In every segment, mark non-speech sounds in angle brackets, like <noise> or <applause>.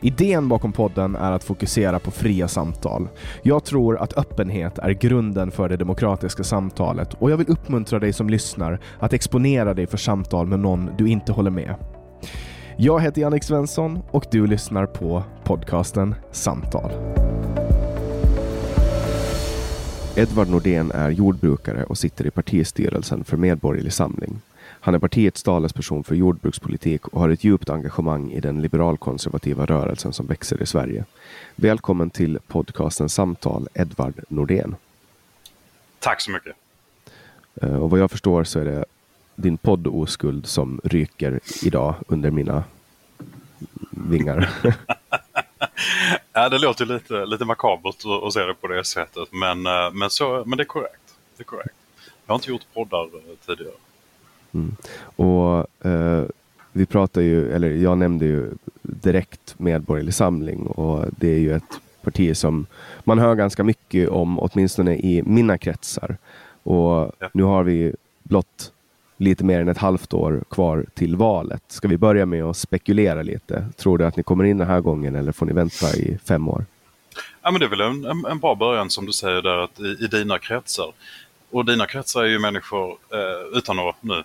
Idén bakom podden är att fokusera på fria samtal. Jag tror att öppenhet är grunden för det demokratiska samtalet och jag vill uppmuntra dig som lyssnar att exponera dig för samtal med någon du inte håller med. Jag heter Jannik Svensson och du lyssnar på podcasten Samtal. Edvard Nordén är jordbrukare och sitter i partistyrelsen för Medborgerlig Samling. Han är partiets talesperson för jordbrukspolitik och har ett djupt engagemang i den liberalkonservativa rörelsen som växer i Sverige. Välkommen till podcasten Samtal, Edvard Nordén. Tack så mycket. Eh, och vad jag förstår så är det din podd Oskuld som ryker idag under mina vingar. <laughs> ja, det låter lite, lite makabert att se det på det sättet, men, eh, men, så, men det, är korrekt. det är korrekt. Jag har inte gjort poddar eh, tidigare. Mm. Och eh, vi pratar ju, eller jag nämnde ju direkt Medborgerlig Samling och det är ju ett parti som man hör ganska mycket om, åtminstone i mina kretsar. Och ja. nu har vi blott lite mer än ett halvt år kvar till valet. Ska vi börja med att spekulera lite? Tror du att ni kommer in den här gången eller får ni vänta i fem år? Ja, men det är väl en, en, en bra början som du säger där att i, i dina kretsar. Och dina kretsar är ju människor, eh, utan att nu, eh,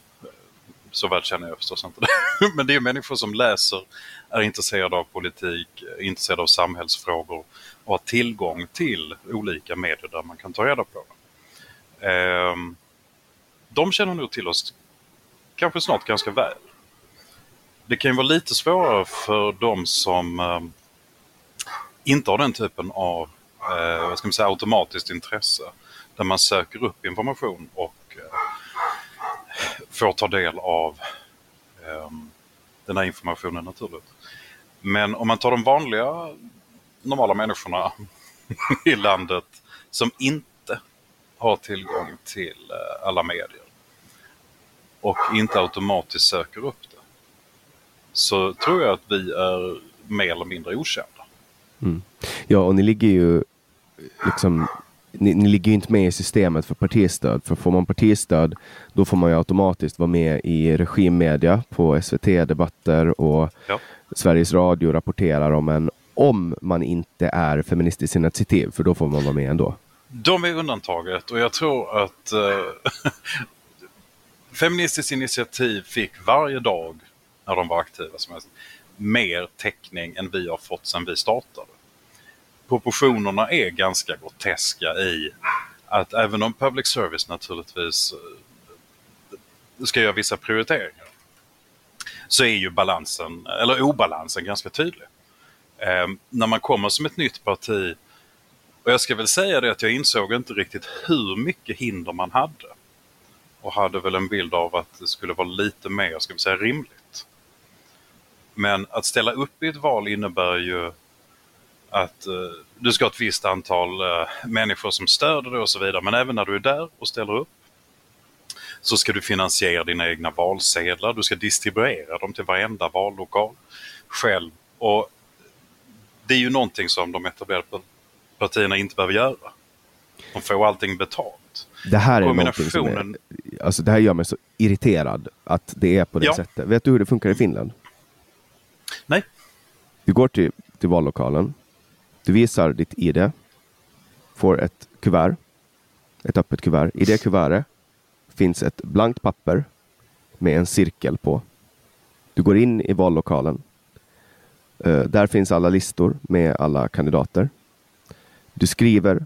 så väl känner jag förstås inte det, <laughs> men det är människor som läser, är intresserade av politik, eh, intresserade av samhällsfrågor och har tillgång till olika medier där man kan ta reda på det. Eh, de känner nog till oss kanske snart ganska väl. Det kan ju vara lite svårare för de som eh, inte har den typen av eh, vad ska man säga, automatiskt intresse där man söker upp information och eh, får ta del av ehm, den här informationen naturligt. Men om man tar de vanliga normala människorna <laughs> i landet som inte har tillgång till eh, alla medier och inte automatiskt söker upp det så tror jag att vi är mer eller mindre okända. Mm. Ja, och ni ligger ju liksom ni, ni, ligger ju inte med i systemet för partistöd. För får man partistöd, då får man ju automatiskt vara med i regimmedia på SVT-debatter och ja. Sveriges Radio rapporterar om en om man inte är Feministiskt initiativ, för då får man vara med ändå. De är undantaget och jag tror att eh, <laughs> Feministiskt initiativ fick varje dag när de var aktiva som helst, mer täckning än vi har fått sedan vi startade. Proportionerna är ganska groteska i att även om public service naturligtvis eh, ska göra vissa prioriteringar så är ju balansen, eller obalansen ganska tydlig. Eh, när man kommer som ett nytt parti och jag ska väl säga det att jag insåg inte riktigt hur mycket hinder man hade. Och hade väl en bild av att det skulle vara lite mer, ska vi säga, rimligt. Men att ställa upp i ett val innebär ju att eh, du ska ha ett visst antal eh, människor som stöder dig och så vidare. Men även när du är där och ställer upp så ska du finansiera dina egna valsedlar. Du ska distribuera dem till varenda vallokal själv. Och det är ju någonting som de etablerade partierna inte behöver göra. De får allting betalt. Det här är någonting som är, alltså det här gör mig så irriterad att det är på det ja. sättet. Vet du hur det funkar i Finland? Nej. Du går till, till vallokalen. Du visar ditt ID. Får ett kuvert. Ett öppet kuvert. I det kuvertet finns ett blankt papper med en cirkel på. Du går in i vallokalen. Uh, där finns alla listor med alla kandidater. Du skriver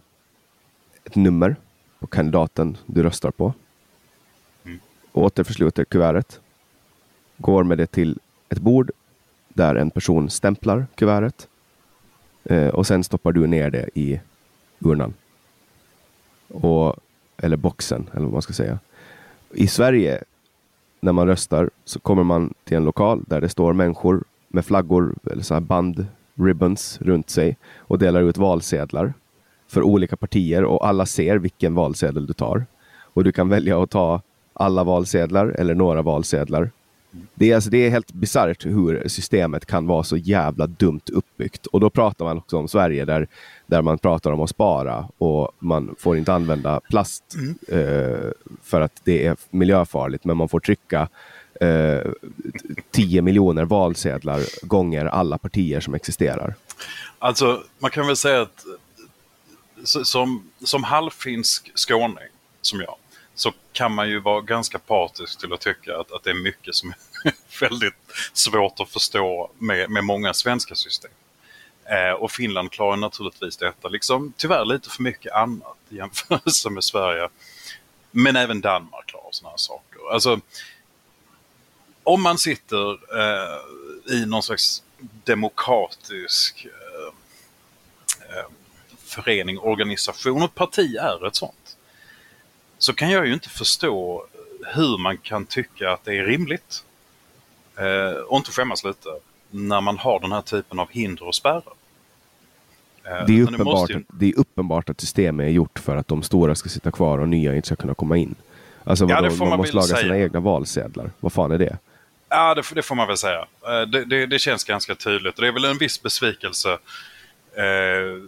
ett nummer på kandidaten du röstar på. Mm. Återförsluter kuvertet. Går med det till ett bord där en person stämplar kuvertet. Eh, och sen stoppar du ner det i urnan. Och, eller boxen, eller vad man ska säga. I Sverige, när man röstar, så kommer man till en lokal där det står människor med flaggor, eller så här band, ribbons runt sig och delar ut valsedlar för olika partier och alla ser vilken valsedel du tar. Och du kan välja att ta alla valsedlar eller några valsedlar. Det är, alltså, det är helt bisarrt hur systemet kan vara så jävla dumt uppbyggt. Och då pratar man också om Sverige där, där man pratar om att spara och man får inte använda plast mm. eh, för att det är miljöfarligt, men man får trycka eh, 10 miljoner valsedlar gånger alla partier som existerar. Alltså, man kan väl säga att som, som halvfinsk skåning, som jag, så kan man ju vara ganska partisk till att tycka att, att det är mycket som är <laughs> väldigt svårt att förstå med, med många svenska system. Eh, och Finland klarar naturligtvis detta, liksom tyvärr lite för mycket annat i jämförelse med Sverige. Men även Danmark klarar sådana här saker. Alltså, om man sitter eh, i någon slags demokratisk eh, eh förening, organisation och parti är ett sånt. Så kan jag ju inte förstå hur man kan tycka att det är rimligt eh, och inte skämmas lite när man har den här typen av hinder och spärrar. Eh, det, är uppenbart, ju... det är uppenbart att systemet är gjort för att de stora ska sitta kvar och nya inte ska kunna komma in. Alltså ja, man, man måste laga säga. sina egna valsedlar. Vad fan är det? Ja, det, det får man väl säga. Eh, det, det, det, känns ganska tydligt. Det är väl en viss besvikelse eh,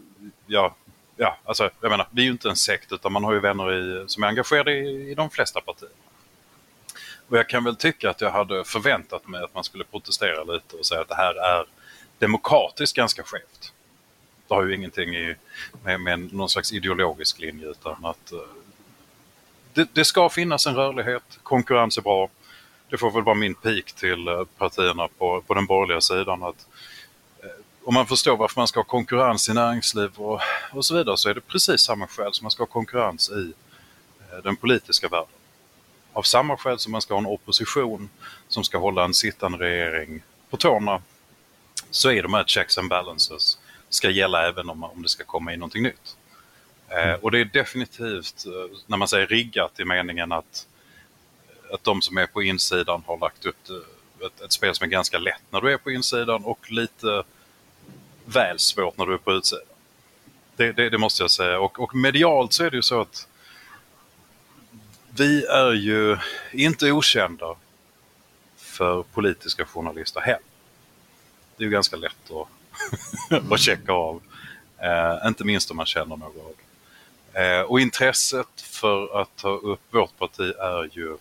ja, ja, alltså, jag menar, vi är ju inte en sekt utan man har ju vänner i, som är engagerade i, i de flesta partier. Och jag kan väl tycka att jag hade förväntat mig att man skulle protestera lite och säga att det här är demokratiskt ganska skevt. Det har ju ingenting i, med, med någon slags ideologisk linje utan att uh, det, det, ska finnas en rörlighet, konkurrens är bra. Det får väl vara min pik till eh, partierna på, på den borgerliga sidan att om man förstår varför man ska ha konkurrens i näringsliv och, och så vidare så är det precis samma skäl som man ska ha konkurrens i eh, den politiska världen. Av samma skäl som man ska ha en opposition som ska hålla en sittande regering på tårna så är de här checks and balances ska gälla även om, om det ska komma in någonting nytt. Eh, och det är definitivt, eh, när man säger riggat i meningen att, att de som är på insidan har lagt upp ett, ett spel som är ganska lätt när du är på insidan och lite väl svårt när du är på utsidan. Det, det, det, måste jag säga. Och, och medialt så är det ju så att vi är ju inte okända för politiska journalister heller. Det är ju ganska lätt att, <laughs> att checka av. Eh, inte minst om man känner några av eh, Och intresset för att ta upp vårt parti är ju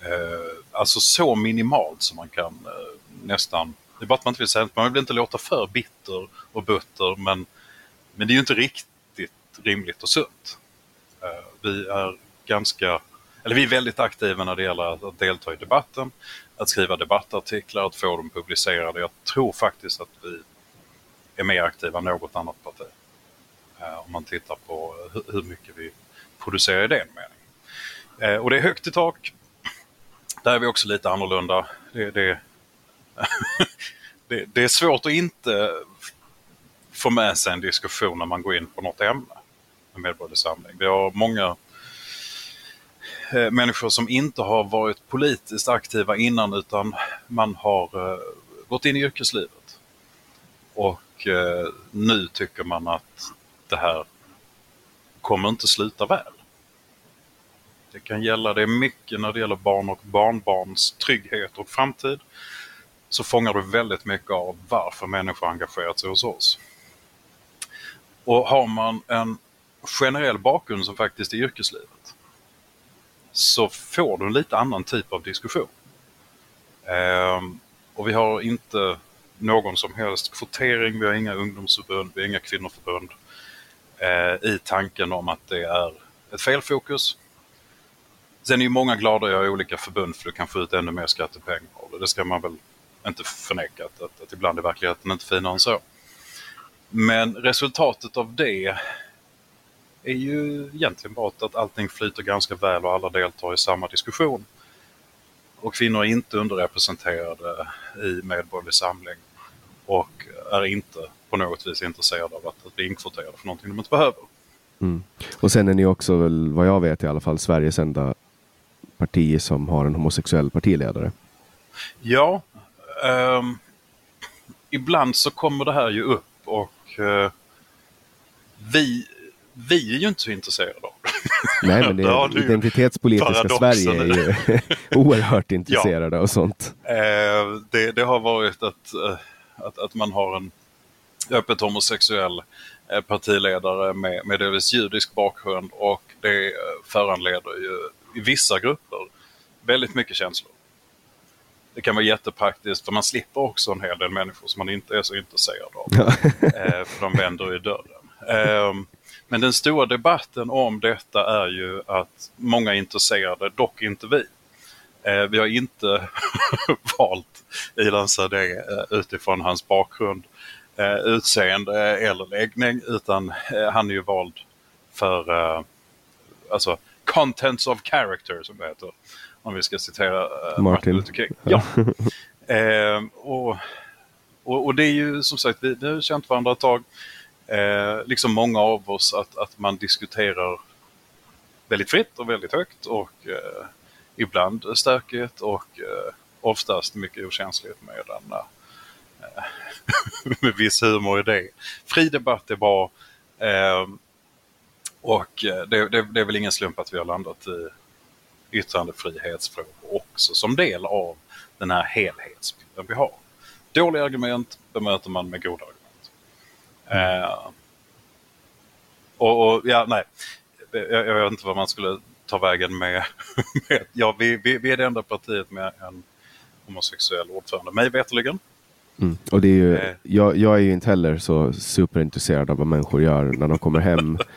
eh, alltså så minimalt som man kan eh, nästan det är bara att man inte vill säga Man vill inte låta för bitter och butter men, men det är ju inte riktigt rimligt och sunt. Eh, vi är ganska, eller vi är väldigt aktiva när det gäller att delta i debatten, att skriva debattartiklar, att få dem publicerade. Jag tror faktiskt att vi är mer aktiva än något annat parti. Eh, om man tittar på hur mycket vi producerar i den meningen. Eh, och det är högt i tak. Där är vi också lite annorlunda. Det, det, <laughs> det, det är svårt att inte få med sig en diskussion när man går in på något ämne med Medborgerlig Samling. Vi har många eh, människor som inte har varit politiskt aktiva innan utan man har eh, gått in i yrkeslivet. Och eh, nu tycker man att det här kommer inte sluta väl. Det kan gälla, det är mycket när det gäller barn och barnbarns trygghet och framtid. Så fångar du väldigt mycket av varför människor engagerat sig hos oss. Och har man en generell bakgrund som faktiskt är yrkeslivet så får du en lite annan typ av diskussion. Ehm, och vi har inte någon som helst kvotering, vi har inga ungdomsförbund, vi har inga kvinnoförbund eh, i tanken om att det är ett felfokus. Sen är ju många glada att ha olika förbund för du kan få ut ännu mer skattepengar av det. Det ska man väl inte förneka att, att, att ibland är verkligheten inte finare än så. Men resultatet av det är ju egentligen bara att allting flyter ganska väl och alla deltar i samma diskussion. Och kvinnor är inte underrepresenterade i Medborgerlig Samling och är inte på något vis intresserade av att, att bli inkvoterade för någonting de inte behöver. Mm. Och sen är ni också, väl, vad jag vet i alla fall, Sveriges enda parti som har en homosexuell partiledare. Ja, um, ibland så kommer det här ju upp och uh, vi, vi är ju inte så intresserade av det. <laughs> Nej, men det är, identitetspolitiska Sverige är ju <laughs> <laughs> oerhört intresserade ja. av sånt. Uh, det, det, har varit att, uh, att, att man har en öppet homosexuell partiledare med, med delvis judisk bakgrund och det föranleder ju i vissa grupper väldigt mycket känslor. Det kan vara jättepraktiskt för man slipper också en hel del människor som man inte är så intresserad av. <laughs> eh, för de vänder i dörren. Eh, men den stora debatten om detta är ju att många är intresserade, dock inte vi. Eh, vi har inte <laughs> valt Ilan Sadeh eh, utifrån hans bakgrund, utseende eller läggning utan han är ju vald för alltså contents of character som det heter. Om vi ska citera uh, Martin. Luther King. Ja. <laughs> eh, och, och, och, det är ju som sagt, vi, vi har känt varandra ett tag. Eh, liksom många av oss att, att man diskuterar väldigt fritt och väldigt högt och eh, ibland stökigt och eh, oftast mycket okänsligt med en eh, <laughs> med viss humor i det. Fri debatt är bra. Eh, och eh, det, det, det, är väl ingen slump att vi har landat i yttrandefrihetsfrågor också som del av den här helhetsbilden vi har. Dåliga argument bemöter man med goda argument. Mm. Uh, och, och, ja, nej, jag, jag, vet inte vad man skulle ta vägen med. <laughs> med ja, vi, vi, vi, är det enda partiet med en homosexuell ordförande, mig veterligen. Mm. Och det är ju, uh, jag, jag, är ju inte heller så superintresserad av vad människor gör när de kommer hem <laughs>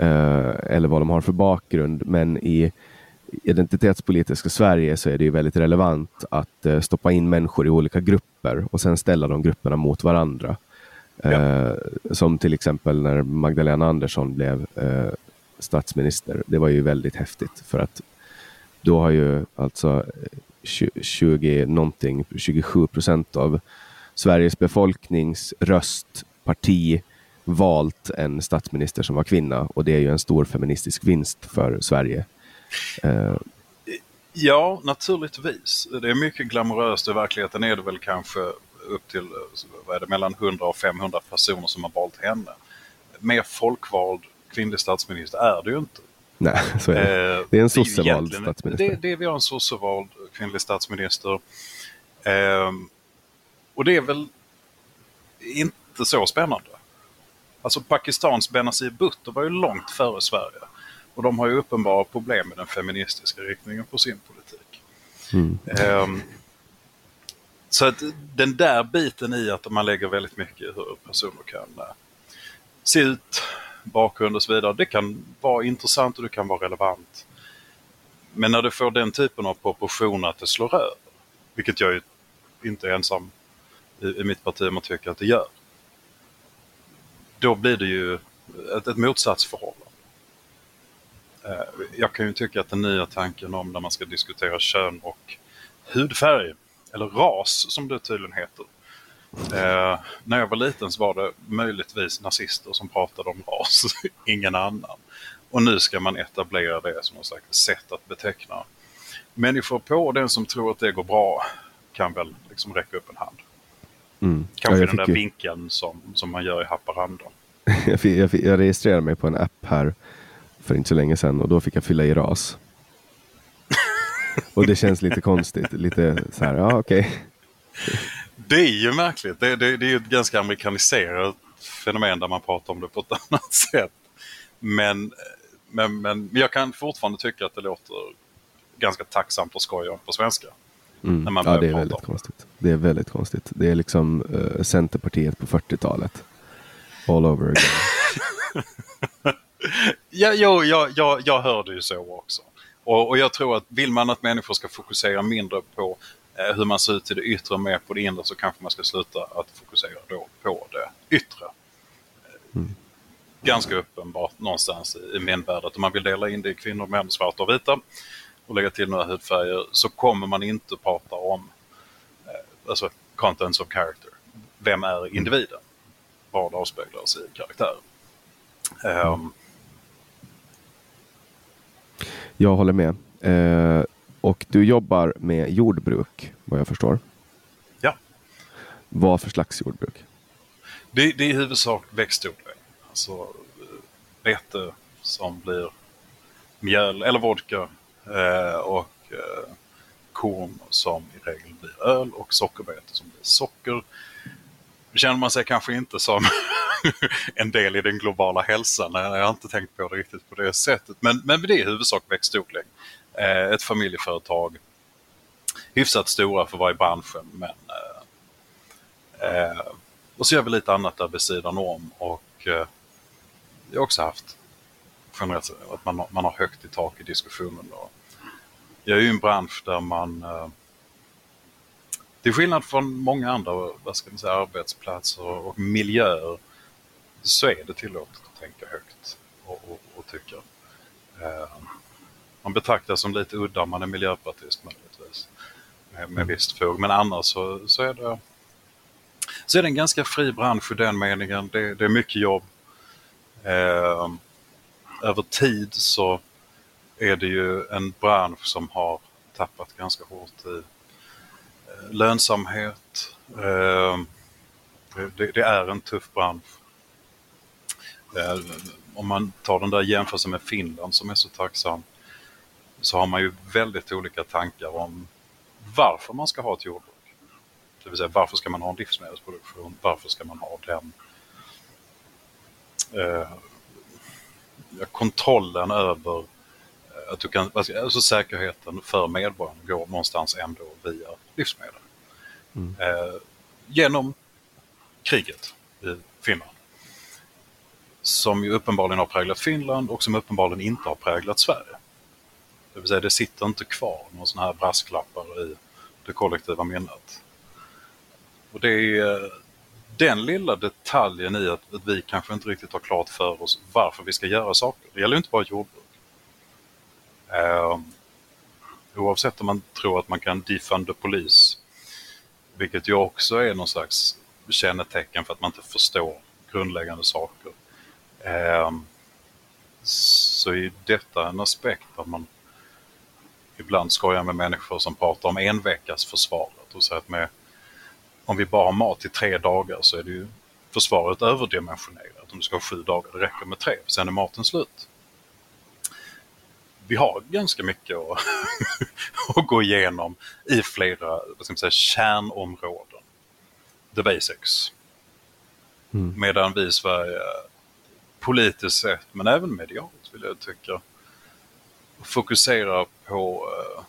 Eh, eller vad de har för bakgrund. Men i identitetspolitiska Sverige så är det ju väldigt relevant att uh, stoppa in människor i olika grupper och sen ställa de grupperna mot varandra. Ja. Uh, som till exempel när Magdalena Andersson blev statsminister. Det var ju väldigt häftigt för att då har ju alltså 20 någonting, 27 procent av Sveriges befolknings röst, parti, valt en statsminister som var kvinna och det är ju en stor feministisk vinst för Sverige. Uh, ja, naturligtvis. Det är mycket glamoröst. I verkligheten är det väl kanske upp till vad är det, mellan 100 och 500 personer som har valt henne. Mer folkvald kvinnlig statsminister är det ju inte. Nej, så är det. Eh, det är en sossevald statsminister. Det, det, vi har en sossevald kvinnlig statsminister. Eh, och det är väl inte så spännande. Alltså Pakistans Benazir Bhutto var ju långt före Sverige. Och de har ju uppenbara problem med den feministiska riktningen på sin politik. Mm. Um, så att den där biten i att man lägger väldigt mycket i hur personer kan uh, se ut, bakgrund och så vidare. Det kan vara intressant och det kan vara relevant. Men när det får den typen av proportioner att det slår över, vilket jag inte är ensam i, i mitt parti om att tycka att det gör. Då blir det ju ett, ett motsatsförhållande. Eh, jag kan ju tycka att den nya tanken om när man ska diskutera kön och hudfärg, eller ras som det tydligen heter. Eh, när jag var liten så var det möjligtvis nazister som pratade om ras, <laughs> ingen annan. Och nu ska man etablera det som ett sätt att beteckna människor på. Den som tror att det går bra kan väl liksom räcka upp en hand. Mm. Kanske Ja, den där ju- vinkeln som, som man gör i Haparanda. <laughs> jag, fick, jag, fick, jag registrerade mig på en app här för inte så länge sedan och då fick jag fylla i ras. och det känns lite konstigt. Lite så här, ja okej. Det är ju märkligt. Det, det, det är ju ett ganska amerikaniserat fenomen där man pratar om det på ett <laughs> annat sätt. Men, men, men jag kan fortfarande tycka att det låter ganska tacksamt och skoj på svenska. Mm. När man Ja, det är väldigt konstigt. Det är väldigt konstigt. Det är liksom eh, Centerpartiet på 40-talet. All over again. <laughs> Ja, jo, jag, jag, jag hör det ju så också. Och, och jag tror att vill man att människor ska fokusera mindre på eh, hur man ser ut till det yttre och mer på det inre så kanske man ska sluta att fokusera då på det yttre. Eh, Ganska uppenbart någonstans i, i min värld att om man vill dela in det i kvinnor, män, svarta och vita och lägga till några hudfärger så kommer man inte prata om eh, alltså contents of character. Vem är individen? Vad avspeglas i karaktären? Ehm, Jag håller med. Eh, och du jobbar med jordbruk, vad jag förstår. Ja. Vad för slags jordbruk? Det, det är i huvudsak växtodling. Alltså eh, vete som blir mjöl eller vodka eh, och eh, korn som i regel blir öl och sockerbete som blir socker. Nu känner man sig kanske inte som <laughs> en del i den globala hälsan. Jag har inte tänkt på det riktigt på det sättet. Men, men det är i huvudsak växtodling. Eh, ett familjeföretag. Hyfsat stora för varje branschen men eh, eh, och så gör vi lite annat där vid sidan om och eh, jag har också haft generellt att man, har- man har högt i tak i diskussionen. Då. jag är ju i en bransch där man eh, till skillnad från många andra vad ska man säga, arbetsplatser och miljöer så är det tillåtet att tänka högt och, och, och tycka. Eh, man betraktas som lite udda om man är miljöpartist möjligtvis. Med, med visst fog. Men annars så, så är det så är det en ganska fri bransch i den meningen. Det, det är mycket jobb. Eh, över tid så är det ju en bransch som har tappat ganska hårt i lönsamhet. Eh, det, det är en tuff bransch. Eh, om man tar den där jämförelsen med Finland som är så tacksam så har man ju väldigt olika tankar om varför man ska ha ett jordbruk. Det vill säga varför ska man ha en livsmedelsproduktion? Varför ska man ha den eh, kontrollen över eh, att du kan, alltså, alltså säkerheten för medborgarna går någonstans ändå via livsmedel. Eh, genom kriget i Finland. Som ju uppenbarligen har präglat Finland och som uppenbarligen inte har präglat Sverige. Det vill säga det sitter inte kvar några sådana här brasklappar i det kollektiva minnet. Och det är eh, den lilla detaljen i att, att vi kanske inte riktigt har klart för oss varför vi ska göra saker. Det gäller ju inte bara jordbruk. Eh, oavsett om man tror att man kan defunda polis, vilket ju också är någon slags kännetecken för att man inte förstår grundläggande saker. Eh, så är detta en aspekt att man ibland skojar med människor som pratar om en veckas försvaret och säger att med, om vi bara har mat i tre dagar så är det ju försvaret överdimensionerat. Om du ska ha sju dagar, det räcker med tre, sen är maten slut. Vi har ganska mycket att, <laughs> att gå igenom i flera vad ska man säga, kärnområden. The basics. Medan vi i Sverige politiskt sett, men även medialt vill jag tycka, fokuserar på eh,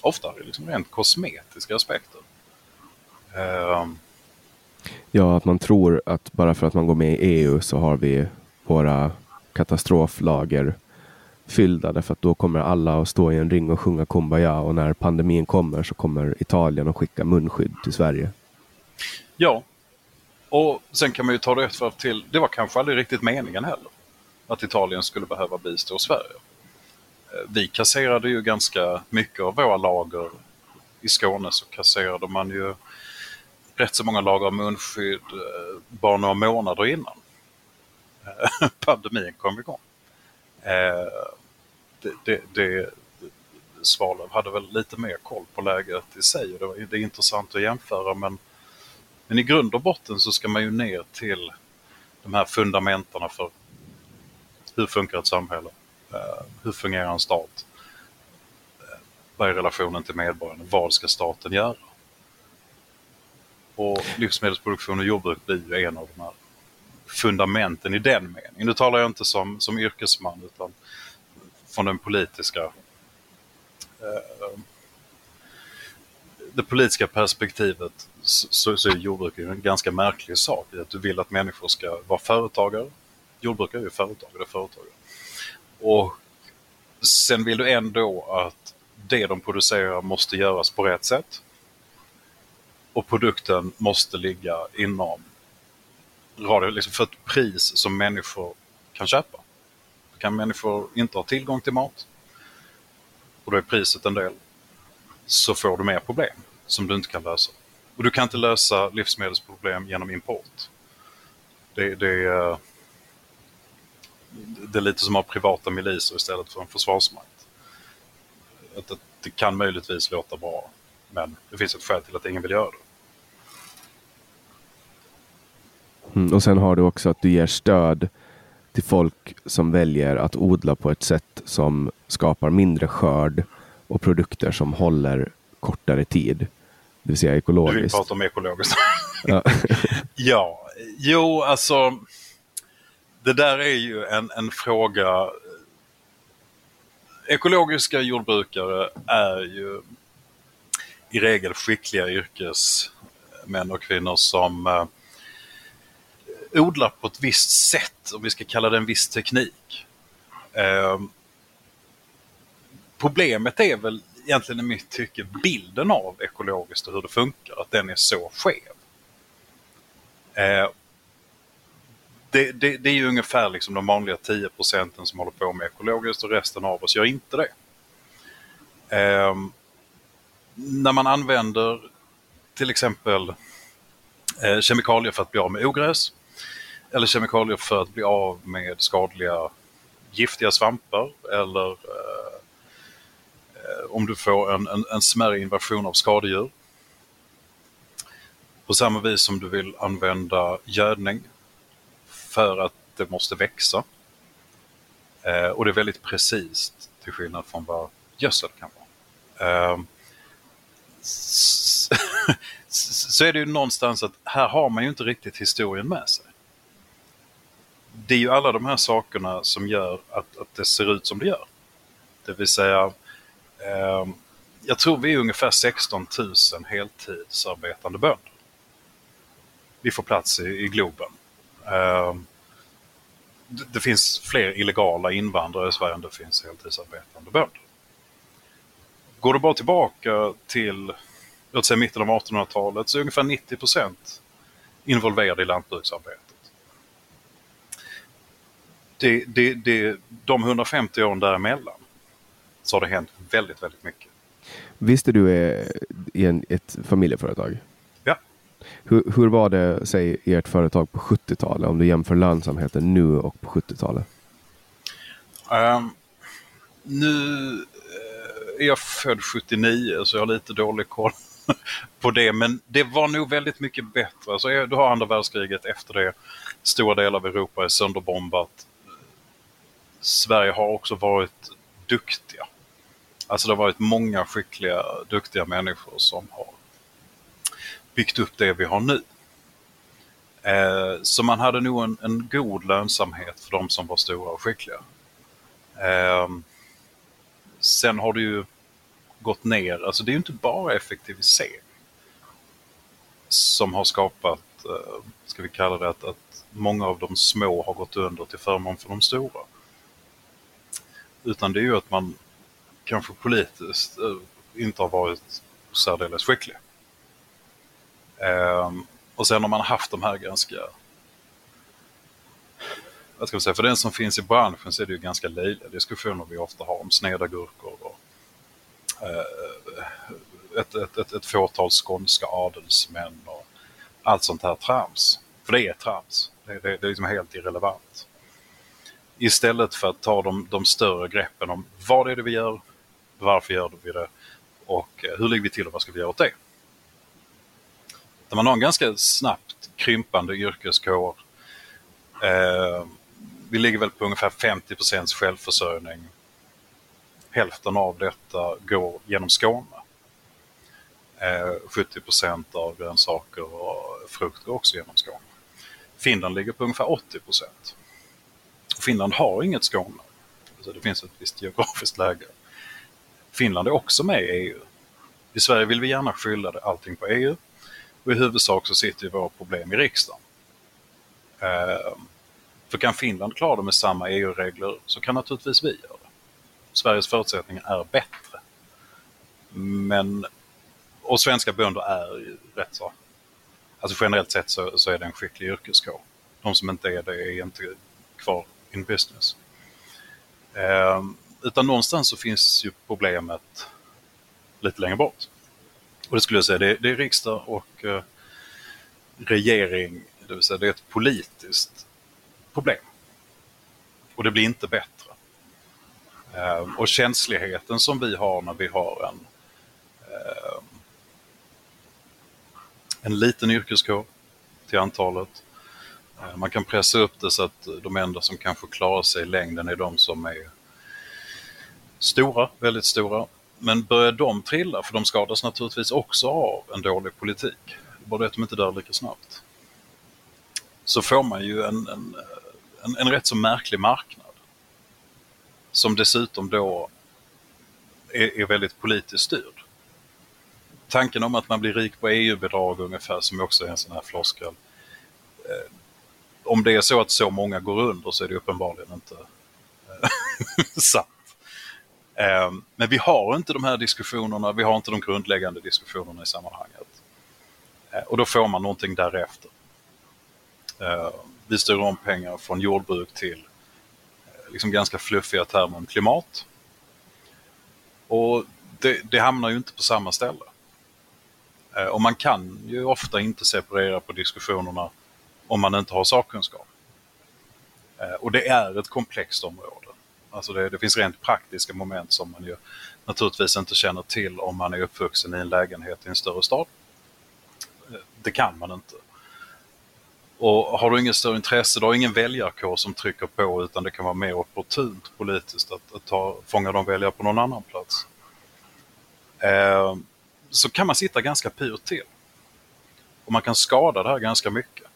ofta liksom rent kosmetiska aspekter. Eh, Ja, att man tror att bara för att man går med i EU så har vi våra katastroflager fyllda därför att då kommer alla att stå i en ring och sjunga Kumbaya och när pandemin kommer så kommer Italien att skicka munskydd till Sverige. Ja, och sen kan man ju ta det ett varv till. Det var kanske aldrig riktigt meningen heller att Italien skulle behöva bistå Sverige. Eh, vi kasserade ju ganska mycket av våra lager. I Skåne så kasserade man ju rätt så många lager av munskydd eh, bara några månader innan eh, <laughs> pandemin kom igång. Eh, det, det, det, Svalöv hade väl lite mer koll på läget i sig och det, var, det är intressant att jämföra men, men i grund och botten så ska man ju ner till de här fundamenterna för hur funkar ett samhälle? Eh, hur fungerar en stat? Eh, vad är relationen till medborgarna? Vad ska staten göra? Och livsmedelsproduktion och jordbruk blir ju en av de här fundamenten i den meningen. Nu talar jag inte som, som yrkesman utan från den politiska eh, det politiska perspektivet så, så är jordbruket en ganska märklig sak att du vill att människor ska vara företagare. Jordbrukare är ju företagare, företagare. Och sen vill du ändå att det de producerar måste göras på rätt sätt. Och produkten måste ligga inom radio, liksom för ett pris som människor kan köpa. Kan människor inte ha tillgång till mat och då är priset en del, så får du mer problem som du inte kan lösa. Och du kan inte lösa livsmedelsproblem genom import. Det, det, eh, det är lite som att ha privata miliser istället för en försvarsmakt. Att det kan möjligtvis låta bra, men det finns ett skäl till att ingen vill göra det. Mm, och sen har du också att du ger stöd till folk som väljer att odla på ett sätt som skapar mindre skörd och produkter som håller kortare tid. Det vill säga ekologiskt. Du vill prata om ekologiskt. ja. <laughs> ja, jo alltså. Det där är ju en, en fråga. Ekologiska jordbrukare är ju i regel skickliga yrkesmän och kvinnor som eh, odlar på ett visst sätt, om vi ska kalla det en viss teknik. Eh, problemet är väl egentligen i mitt tycke bilden av ekologiskt och hur det funkar, att den är så skev. Eh, det, det, det, är ju ungefär liksom de vanliga 10 procenten som håller på med ekologiskt och resten av oss gör inte det. Eh, när man använder till exempel eh, kemikalier för att bli av med ogräs eller kemikalier för att bli av med skadliga giftiga svampar eller eh, eh, om du får en, en, en smärre invasion av skadedjur. På samma vis som du vill använda gödning för att det måste växa. Eh, och det är väldigt precis till skillnad från vad gödsel kan vara. Eh, <laughs> så är det ju någonstans att här har man ju inte riktigt historien med sig det är ju alla de här sakerna som gör att, att det ser ut som det gör. Det vill säga, eh, jag tror vi är ungefär 16 000 heltidsarbetande bönder. Vi får plats i, i Globen. Eh, det, det, finns fler illegala invandrare i Sverige än det finns heltidsarbetande bönder. Går du bara tillbaka till låt säga mitten av 1800-talet så är ungefär 90 procent involverade i lantbruksarbete det, det, det, de 150 åren däremellan så har det hänt väldigt, väldigt mycket. Visst är du i en, ett familjeföretag? Ja. Hur, hur var det, säg, ert företag på 70-talet om du jämför lönsamheten nu och på 70-talet? Um, ehm, nu eh, är jag född 79 så jag har lite dålig koll <laughs> på det. Men det var nog väldigt mycket bättre. Alltså, du har andra världskriget efter det. Stora delar av Europa är sönderbombat. Sverige har också varit duktiga. Alltså det har varit många skickliga, duktiga människor som har byggt upp det vi har nu. Eh, så man hade nog en, en, god lönsamhet för de som var stora och skickliga. Eh, sen har det ju gått ner, alltså det är ju inte bara effektivisering som har skapat eh, ska vi kalla det att, att många av de små har gått under till förmån för de stora. Utan det är ju att man kanske politiskt eh, inte har varit särdeles skicklig. Ehm, och sen har man haft de här ganska vad ska man säga, för den som finns i branschen så är det ju ganska löjliga diskussioner vi ofta har om sneda gurkor och eh, ett, ett, ett, ett fåtal skånska adelsmän och allt sånt här trams. För det är trams. Det, det, det är liksom helt irrelevant. Istället för att ta de, de större greppen om vad är det vi gör, varför gör vi det och eh, hur ligger vi till och vad ska vi göra åt det? Där man har en ganska snabbt krympande yrkeskår. Eh, vi ligger väl på ungefär 50% självförsörjning. Hälften av detta går genom Skåne. Eh, 70 av grönsaker och frukt går också genom Skåne. Finland ligger på ungefär 80 Finland har inget Skåne. Alltså det finns ett visst geografiskt läge. Finland är också med i EU. I Sverige vill vi gärna skylla allting på EU och i huvudsak så sitter ju våra problem i riksdagen. Ehm, för kan Finland klara det med samma EU-regler så kan naturligtvis vi göra det. Sveriges förutsättningar är bättre. Men, och svenska bönder är rätt så, alltså generellt sett så, så är det en skicklig yrkeskår. De som inte är det är inte kvar in business. Eh, utan någonstans så finns ju problemet lite längre bort. Och det skulle jag säga, det, det är riksdag och eh, regering, det vill säga det är ett politiskt problem. Och det blir inte bättre. Eh, och känsligheten som vi har när vi har en, eh, en liten yrkeskår till antalet. Eh, man kan pressa upp det så att de enda som kanske klarar sig i längden är de som är stora, väldigt stora. Men börjar de trilla, för de skadas naturligtvis också av en dålig politik, bara det att de inte dör lika snabbt, så får man ju en, en, en, en rätt så märklig marknad. Som dessutom då är, är väldigt politiskt styrd. Tanken om att man blir rik på EU-bidrag ungefär, som också är en sån här floskel. Eh, om det är så att så många går under så är det uppenbarligen inte eh, <laughs> sant. Ehm, men vi har inte de här diskussionerna, vi har inte de grundläggande diskussionerna i sammanhanget. Eh, och då får man någonting därefter. Ehm, vi styr om pengar från jordbruk till eh, liksom ganska fluffiga termer om klimat. Och det, det hamnar ju inte på samma ställe. Ehm, och man kan ju ofta inte separera på diskussionerna om man inte har sakkunskap. Eh, och det är ett komplext område. Alltså det, det, finns rent praktiska moment som man ju naturligtvis inte känner till om man är uppvuxen i en lägenhet i en större stad. Eh, det kan man inte. Och har du inget större intresse, du har ingen väljarkår som trycker på utan det kan vara mer opportunt politiskt att, att ta, fånga de väljare på någon annan plats. Eh, så kan man sitta ganska pyrt till. Och man kan skada det här ganska mycket.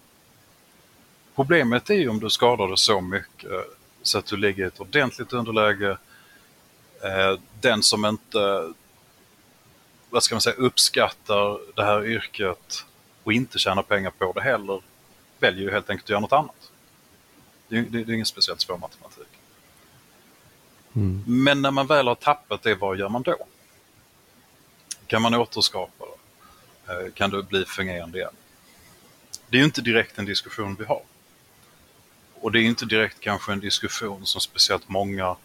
Problemet är ju om du skadar det så mycket så att du ligger i ett ordentligt underläge. Eh, den som inte vad ska man säga, uppskattar det här yrket och inte tjänar pengar på det heller väljer ju helt enkelt att göra något annat. Det, det, det är ingen speciellt svår matematik. Mm. Men när man väl har tappat det, vad gör man då? Kan man återskapa det? Eh, kan det bli fungerande igen? Det är ju inte direkt en diskussion vi har. Och det är inte direkt kanske en diskussion som speciellt många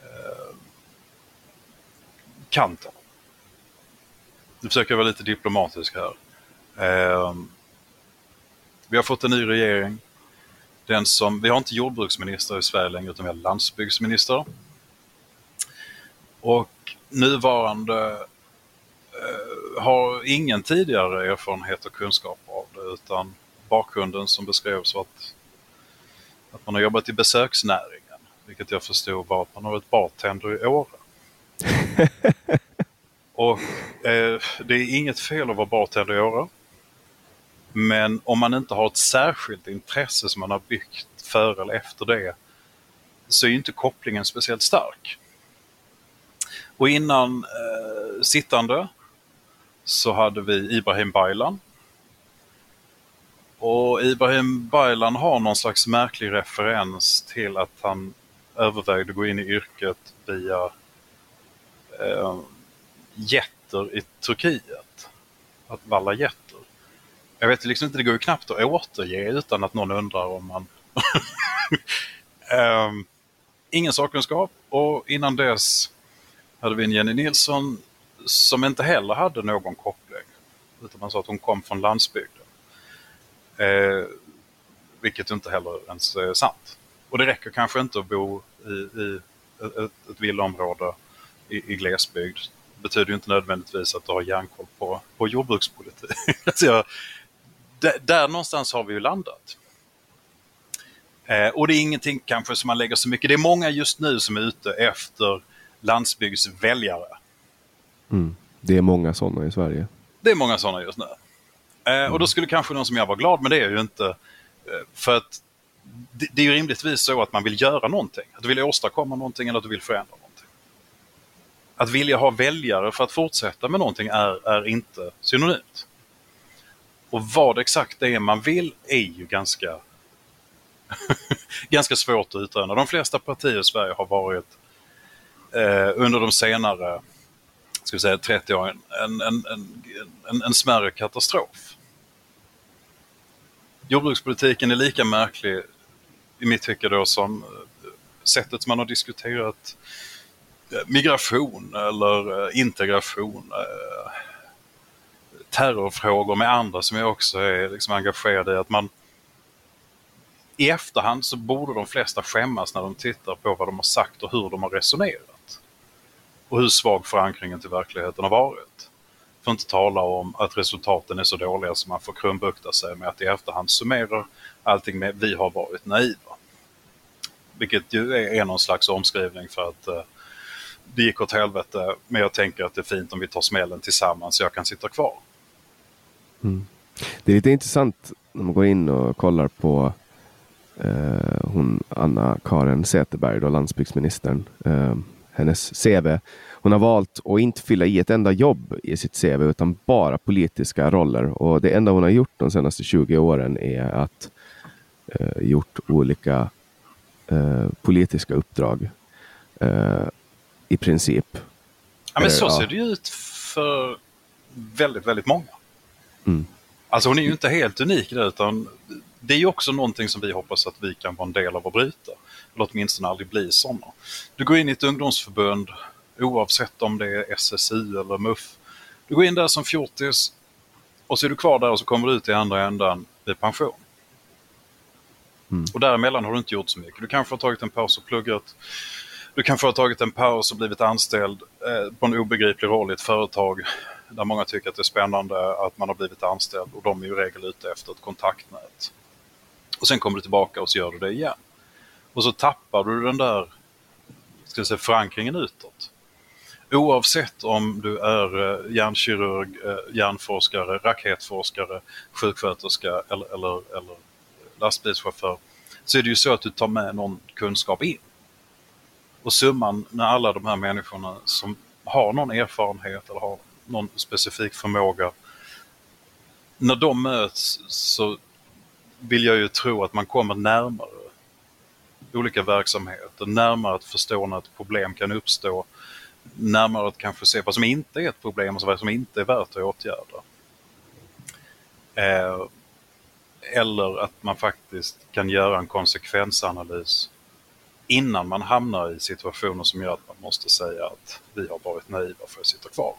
eh, kan ta. Nu försöker jag vara lite diplomatisk här. Eh, vi har fått en ny regering. Den som, vi har inte jordbruksminister i Sverige längre utan vi har landsbygdsminister. Och nuvarande eh, har ingen tidigare erfarenhet och kunskap av det utan bakgrunden som beskrevs var att, att man har jobbat i besöksnäringen. Vilket jag förstod var att man har varit bartender i Åre. <laughs> och eh, det är inget fel att vara bartender i Åre. Men om man inte har ett särskilt intresse som man har byggt före eller efter det så är inte kopplingen speciellt stark. Och innan eh, sittande så hade vi Ibrahim Baylan och Ibrahim Baylan har någon slags märklig referens till att han övervägde gå in i yrket via eh, jätter i Turkiet. Att valla jätter. Jag vet liksom inte, det går ju knappt att återge utan att någon undrar om man... <laughs> eh, ingen sakkunskap och innan dess hade vi en Jenny Nilsson som inte heller hade någon koppling. Utan man sa att hon kom från landsbygden. Eh, vilket inte heller ens är sant. Och det räcker kanske inte att bo i, i ett, ett villaområde i, i glesbygd. Det betyder inte nödvändigtvis att du har järnkoll på, på jordbrukspolitik. <laughs> alltså, där, där någonstans har vi ju landat. Eh, och det är ingenting kanske som man lägger så mycket. Det är många just nu som är ute efter landsbygdsväljare. Mm. Det är många sådana i Sverige. Det är många sådana just nu. Eh. Och då skulle kanske någon som jag vara glad, men det är ju inte. Eh, för att det, det, är ju rimligtvis så att man vill göra någonting. Att du vill åstadkomma någonting eller att du vill förändra någonting. Att vilja ha väljare för att fortsätta med någonting är, är inte synonymt. Och vad exakt det är man vill är ju ganska, <laughs> ganska svårt att utröna. De flesta partier i Sverige har varit eh, under de senare ska vi säga, 30 åren en, en, en, en, smärre katastrof. Jordbrukspolitiken är lika märklig i mitt tycke då som eh, sättet man har diskuterat eh, migration eller eh, integration, terrorfrågor med andra som jag också är liksom engagerad i. Att man, I efterhand så borde de flesta skämmas när de tittar på vad de har sagt och hur de har resonerat. Och hur svag förankringen till verkligheten har varit. För att inte tala om att resultaten är så dåliga så man får krumbukta sig med att i efterhand summera allting med vi har varit naiva. Vilket ju är någon slags omskrivning för att eh, det gick åt helvete men jag tänker att det är fint om vi tar smällen tillsammans så jag kan sitta kvar. Mm. Det är lite intressant när man går in och kollar på eh, hon Anna-Karin Säterberg, då, landsbygdsministern, eh, hennes CV. Hon har valt att inte fylla i ett enda jobb i sitt CV utan bara politiska roller. Och det enda hon har gjort de senaste 20 åren är att eh, gjort olika eh, politiska uppdrag. Eh, I princip. Ja, men så ja. ser det ut för väldigt, väldigt många. Mm. Alltså hon är ju inte helt unik där utan det är ju också någonting som vi hoppas att vi kan vara en del av att bryta. Eller åtminstone aldrig bli sådana. Du går in i ett ungdomsförbund oavsett om det är SSU eller MUF. Du går in där som fjortis och så är du kvar där och så kommer du ut i andra ändan i pension. Mm. Och däremellan har du inte gjort så mycket. Du kanske har tagit en paus och pluggat. Du kanske har tagit en paus och blivit anställd eh, på en obegriplig roll i ett företag där många tycker att det är spännande att man har blivit anställd och de är ju i regel ute efter ett kontaktnät. Och sen kommer du tillbaka och så gör du det igen. Och så tappar du den där ska säga, förankringen utåt. Oavsett om du är eh, hjärnkirurg, eh, hjärnforskare, raketforskare, sjuksköterska eller, eller, eller lastbilschaufför så är det ju så att du tar med någon kunskap in. Och summan med alla de här människorna som har någon erfarenhet eller har någon specifik förmåga. När de möts så vill jag ju tro att man kommer närmare olika verksamheter, närmare att förstå när ett problem kan uppstå, närmare att kanske se vad som inte är ett problem och vad som inte är värt att åtgärda. Eh, eller att man faktiskt kan göra en konsekvensanalys innan man hamnar i situationer som gör att man måste säga att vi har varit naiva för att sitta kvar.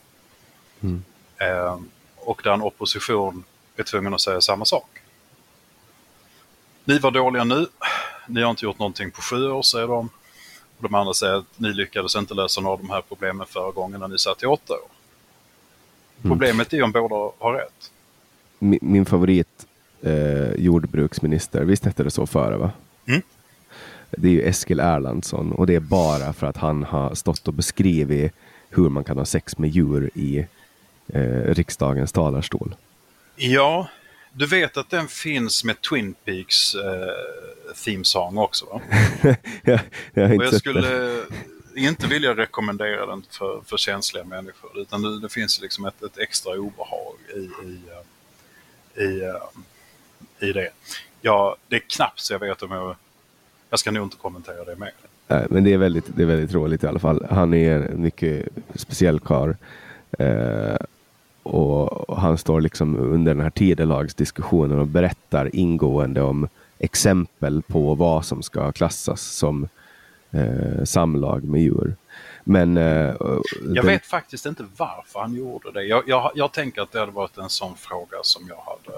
Mm. Eh, och där en opposition är tvungen att säga samma sak. Ni var dåliga nu, ni har inte gjort någonting på sju år, säger de. Och de andra säger att ni lyckades inte lösa några av de här problemen förra gången när ni satt i åtta år. Mm. Problemet är om båda har rätt. Min, min favorit eh, jordbruksminister, visst hette det så före va? Mm. Det är ju Eskil Erlandsson och det är bara för att han har stått och beskrivit hur man kan ha sex med djur i eh, riksdagens talarstol. Ja, du vet att den finns med Twin Peaks eh, themesång också va? <laughs> ja, jag, och jag skulle inte vilja rekommendera den för, för känsliga människor utan det, det finns liksom ett, ett extra obehag i, i, eh, i, eh, i det. Ja, det är knappt så jag vet om jag... Jag ska nog inte kommentera det mer. Nej, men det är, väldigt, det är väldigt roligt i alla fall. Han är en mycket speciell karl. Eh, och, och han står liksom under den här tidelagsdiskussionen och berättar ingående om exempel på vad som ska klassas som eh, samlag med djur. Men, eh, Jag den- vet faktiskt inte varför han gjorde det. Jag, jag, jag tänker att det hade varit en sån fråga som jag hade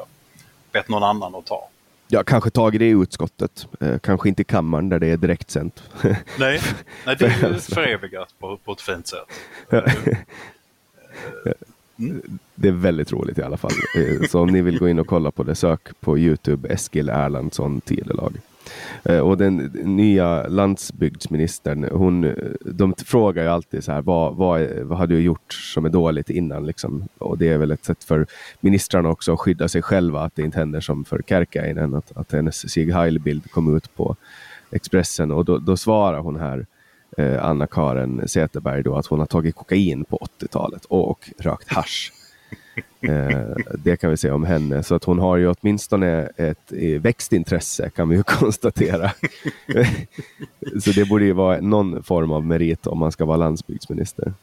bett någon annan att ta. Ja, kanske tagit det i utskottet. Eh, kanske inte i kammaren där det är direktsänt. <laughs> Nej, nej det är ju <laughs> förevigat på, på ett fint sätt. <laughs> det är väldigt roligt i alla fall. Eh, så om ni vill gå in och kolla på det, sök på Youtube Eskil Erlandsson tidelag. Eh, och den nya landsbygdsministern, hon, de frågar ju alltid så här, vad, vad, vad har du gjort som är dåligt innan? Liksom? Och det är väl ett sätt för ministrarna också att skydda sig själva, att det inte händer som för Kärkäinen, att, att hennes Sieg Heil-bild kom ut på Expressen. Och då, då svarar hon här, eh, Anna-Karin Zetterberg, då, att hon har tagit kokain på 80-talet och rökt hasch. <laughs> Eh, det kan vi säga om henne. Så att hon har ju åtminstone ett eh, växtintresse kan vi ju <laughs> konstatera. så det borde ju vara någon form av merit om man ska vara landsbygdsminister.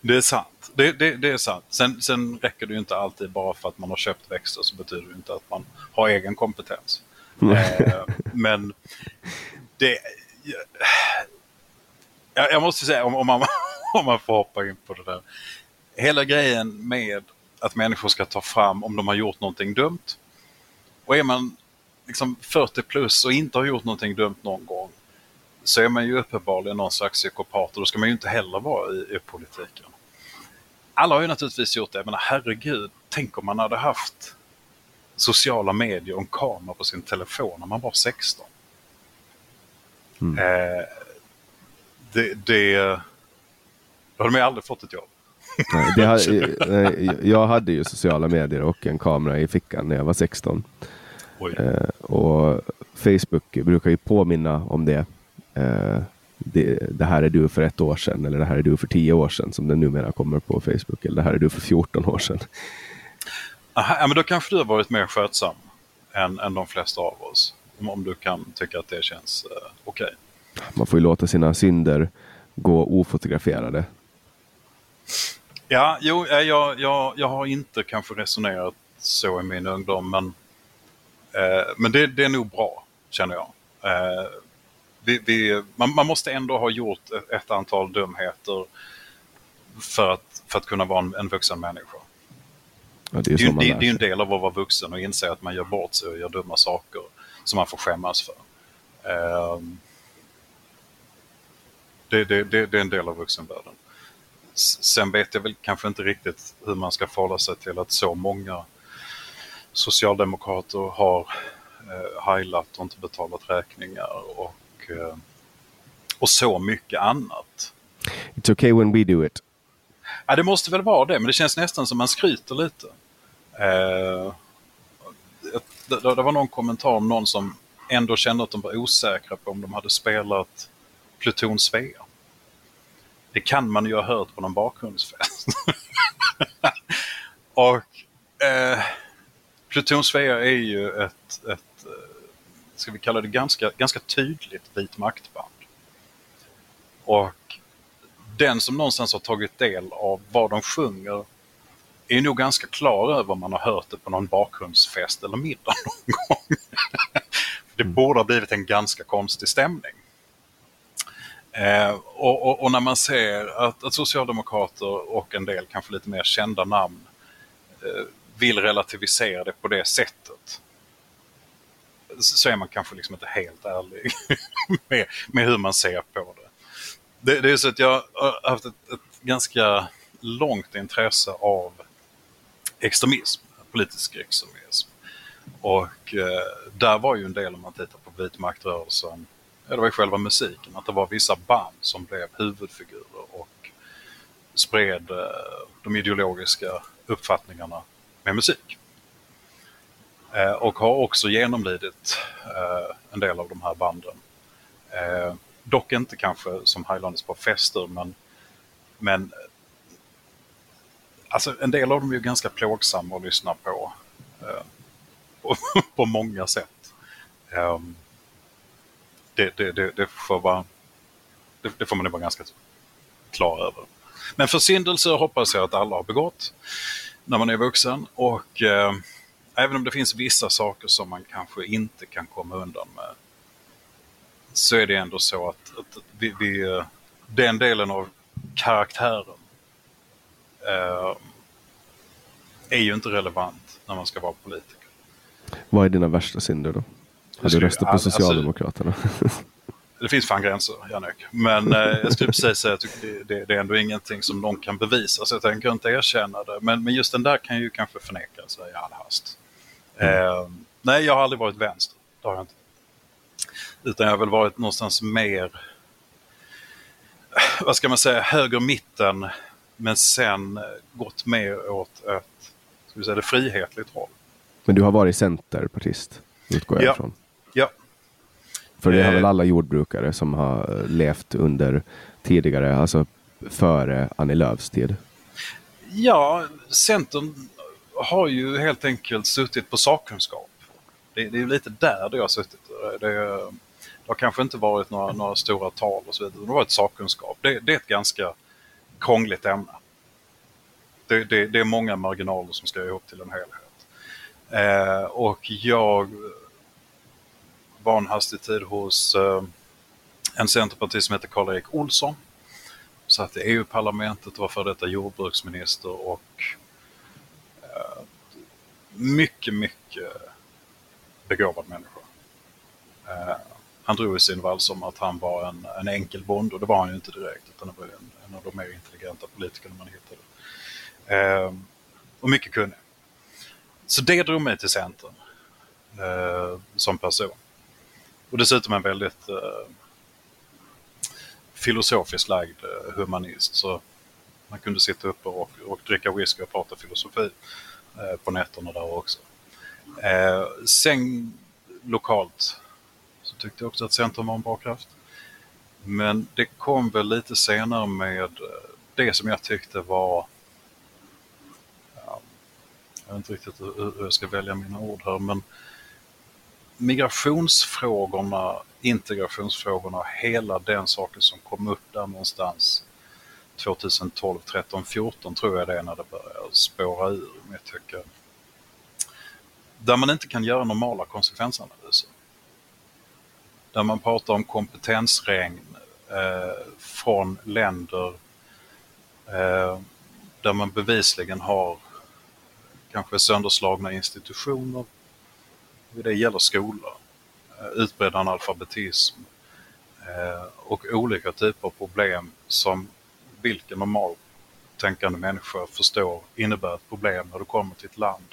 Det är sant. Det, det, det är sant. Sen, sen räcker det ju inte alltid bara för att man har köpt växter så betyder det inte att man har egen kompetens. men det... Jag, jag måste säga, om, om, man, <laughs> om man får hoppa in på det där. Hela grejen med att människor ska ta fram om de har gjort någonting dumt. Och är man liksom 40 plus och inte har gjort någonting dumt någon gång så är man ju uppenbarligen någon slags psykopat och då ska man ju inte heller vara i, i politiken. Alla har ju naturligtvis gjort det, men herregud, tänk om man hade haft sociala medier och en kamera på sin telefon när man var 16. Eh, det, det, då hade man ju aldrig fått ett jobb. Nej, har, <laughs> jag hade ju sociala medier och en kamera i fickan när jag var 16. Oj. Eh, och Facebook brukar ju påminna om det. Eh, det. Det här är du för ett år sedan eller det här är du för tio år sedan som det numera kommer på Facebook. Eller det här är du för 14 år sedan. Aha, ja, men då kanske du har varit mer skötsam än, än de flesta av oss. Om, om du kan tycka att det känns eh, okej. Man får ju låta sina synder gå ofotograferade. Ja, jo, eh, jag, jag, jag har inte kanske resonerat så i min ungdom, men, eh, men det, det är nog bra, känner jag. Eh, vi, vi, man, man måste ändå ha gjort ett, antal dumheter för att, för att kunna vara en, en vuxen människa. Ja, det är Det det, det är en del av att vara vuxen och inse att man gör bort sig och gör dumma saker som man får skämmas för. Ehm, det, det, det, det är en del av vuxenvärlden. Sen vet jag väl kanske inte riktigt hur man ska förhålla sig till att så många socialdemokrater har eh, heilat och inte betalat räkningar och, eh, och så mycket annat. It's okay when we do it. Ja, det måste väl vara det, men det känns nästan som man skryter lite. Eh, det, det det var någon kommentar om någon som ändå kände att de var osäkra på om de hade spelat Pluton Svea. Det kan man ju ha hört på någon bakgrundsfest. <laughs> Och eh, Pluton Svea är ju ett, ett eh, ska vi kalla det ganska, ganska tydligt vit maktband. Och den som någonstans har tagit del av vad de sjunger är nog ganska klar över om man har hört det på någon bakgrundsfest eller middag någon gång. <laughs> det borde ha blivit en ganska konstig stämning. Eh, och, och, och när man ser att, att socialdemokrater och en del kanske lite mer kända namn eh, vill relativisera det på det sättet så är man kanske liksom inte helt ärlig <laughs> med, med hur man ser på det. Det, det är så att jag har haft ett, ett ganska långt intresse av extremism, politisk extremism. Och eh, där var ju en del, om man tittar på vitmaktrörelsen det var ju själva musiken, att det var vissa band som blev huvudfigurer och spred eh, de ideologiska uppfattningarna med musik. Eh, och har också genomlidit eh, en del av de här banden. Dock inte kanske som Highlanders på fester, men, men alltså en del av dem är ju ganska plågsamma att lyssna på. <laughs> På, på många sätt. Um, det, det, det, det, får vara, det, det får man vara ganska klar över. Men försyndelser hoppas jag att alla har begått när man är vuxen och eh, även om det finns vissa saker som man kanske inte kan komma undan med så är det ändå så att, att vi, vi, eh, den delen av karaktären eh, är ju inte relevant när man ska vara politiker. Vad är dina värsta synder då? Har du röstat på alltså, Socialdemokraterna? Alltså, <laughs> det finns fan gränser, Jannik. Men eh, jag skulle precis säga att det, det, är ändå ingenting som någon kan bevisa, så jag tänker inte erkänna det. Men, men just den där kan ju kanske förnekas i all hast. Mm. Eh, nej, jag har aldrig varit vänster. Det har jag inte. Utan jag har väl varit någonstans mer, vad ska man säga, höger mitten. Men sen gått mer åt ett, ska vi säga det frihetligt håll. Men du har varit centerpartist, utgår jag ja. ifrån? Ja. För det har väl eh. alla jordbrukare som har levt under tidigare, alltså före Annie Lööfs tid? Ja, Centern har ju helt enkelt suttit på sakkunskap. Det, det är lite där det har suttit. Det, det, har kanske inte varit några, några stora tal och så vidare. Det har varit sakkunskap. Det, det är ett ganska krångligt ämne. Det, det, det, är många marginaler som ska ihop till en helhet. Eh, och jag var en hastig tid hos eh, en centerpartist som heter Karl-Erik Olsson. Satt i EU-parlamentet och var för detta jordbruksminister och eh, mycket, mycket begåvad människa. Eh, han drog i sin vals om att han var en, en enkel bonde och det var han ju inte direkt utan det var en, en av de mer intelligenta politikerna man hittade. Eh, och mycket kunnig. Så det drog mig till Centern eh, som person. Och dessutom en väldigt eh, filosofiskt lagd eh, humanist. Så man kunde sitta uppe och, och dricka whisky och prata filosofi eh, på nätterna där också. Eh, sen lokalt så tyckte jag också att Centern var en bra kraft. Men det kom väl lite senare med eh, det som jag tyckte var ja, jag vet inte riktigt hur jag ska välja mina ord här, men migrationsfrågorna, integrationsfrågorna, hela den saken som kom upp där någonstans 2012, 13, 14 tror jag det är när det börjar spåra ur i mitt. Där man inte kan göra normala konsekvensanalyser. Där man pratar om kompetensregn eh, från länder eh, där man bevisligen har kanske sönderslagna institutioner, det gäller skolor, eh, utbredd analfabetism eh, och olika typer av problem som vilken normal tänkande människa förstår innebär ett problem när du kommer till ett land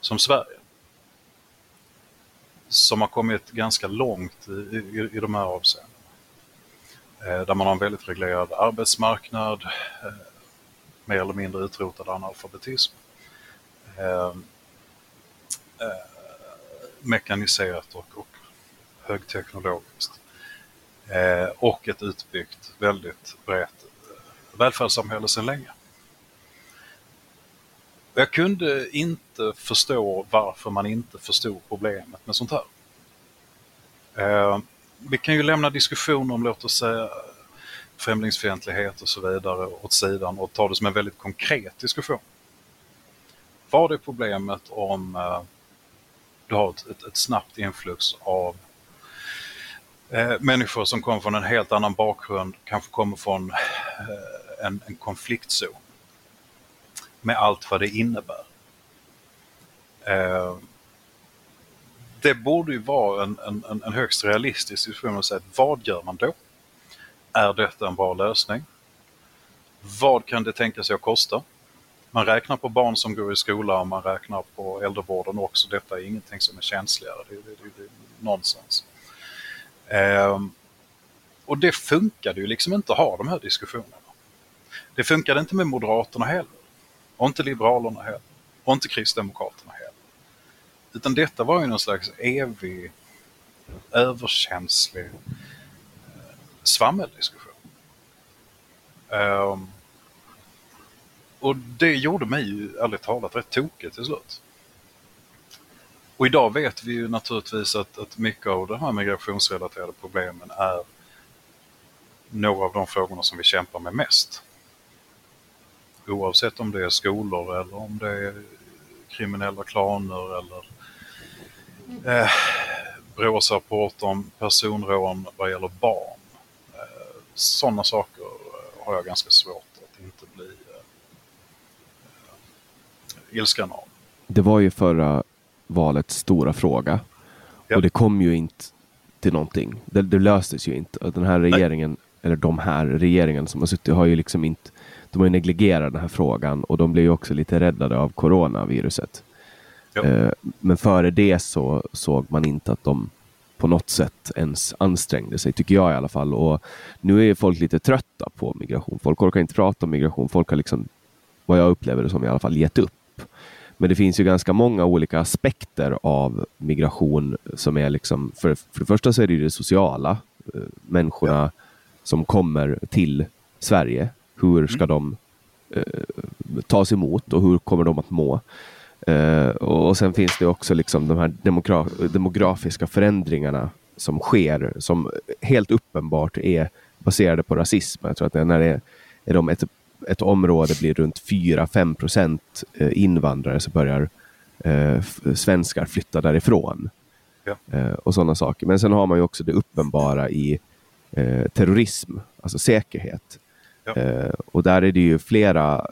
som Sverige. Som har kommit ganska långt i, i, i de här avseendena. Eh, där man har en väldigt reglerad arbetsmarknad, eh, mer eller mindre utrotad analfabetism mekaniserat och, och högteknologiskt. Eh, och ett utbyggt, väldigt brett välfärdssamhälle sedan länge. Jag kunde inte förstå varför man inte förstod problemet med sånt här. Eh, vi kan ju lämna diskussioner om, låt oss säga, främlingsfientlighet och så vidare åt sidan och ta det som en väldigt konkret diskussion. Var det problemet om eh, du har ett, ett, ett snabbt influx av eh, människor som kommer från en helt annan bakgrund, kanske kommer från eh, en, en konfliktzon. Med allt vad det innebär. Eh, det borde ju vara en, en, en högst realistisk diskussion att säga vad gör man då? Är detta en bra lösning? Vad kan det tänka sig att kosta? Man räknar på barn som går i skola och man räknar på äldrevården också. Detta är ingenting som är känsligare, det, det, det, det är nonsens. Ehm, och det funkade ju liksom inte att ha de här diskussionerna. Det funkade inte med Moderaterna heller. Och inte Liberalerna heller. Och inte Kristdemokraterna heller. Utan detta var ju någon slags evig, överkänslig eh, svammeldiskussion. Um, och det gjorde mig ju ärligt talat rätt tokig till slut. Och idag vet vi ju naturligtvis att, att mycket av de här migrationsrelaterade problemen är några av de frågorna som vi kämpar med mest. Oavsett om det är skolor eller om det är kriminella klaner eller eh, Brås rapport om personrån vad gäller barn. Eh, Sådana saker har jag ganska svårt att inte bli eh, ilsken av. Det var ju förra valets stora fråga. Ja. Och det kom ju inte till någonting. Det, det löstes ju inte. Och Den här regeringen, eller de här regeringen som har suttit har ju liksom inte de har ju negligerat den här frågan och de blev ju också lite räddade av coronaviruset. Ja. Eh, Men före det så såg man inte att de på något sätt ens ansträngde sig, tycker jag i alla fall. Och nu är folk lite trötta på migration. Folk orkar inte prata om migration. Folk har liksom, vad jag upplever det som i alla fall, gett upp. Men det finns ju ganska många olika aspekter av migration som är liksom, för, för det första så är det ju det sociala. Eh, Människorna som kommer till Sverige. Hur ska de eh, tas emot och hur kommer de att må? Eh, och sen finns det också liksom de här demogra- demografiska förändringarna som sker, som helt uppenbart är baserade på rasism. Jag tror att det när det är, är de ett, område blir runt 4-5 procent eh, invandrare så börjar eh, svenskar flytta därifrån. Ja. Eh, och sådana saker. Men sen har man ju också det uppenbara i eh, terrorism, alltså säkerhet. Ja. Och där är det ju flera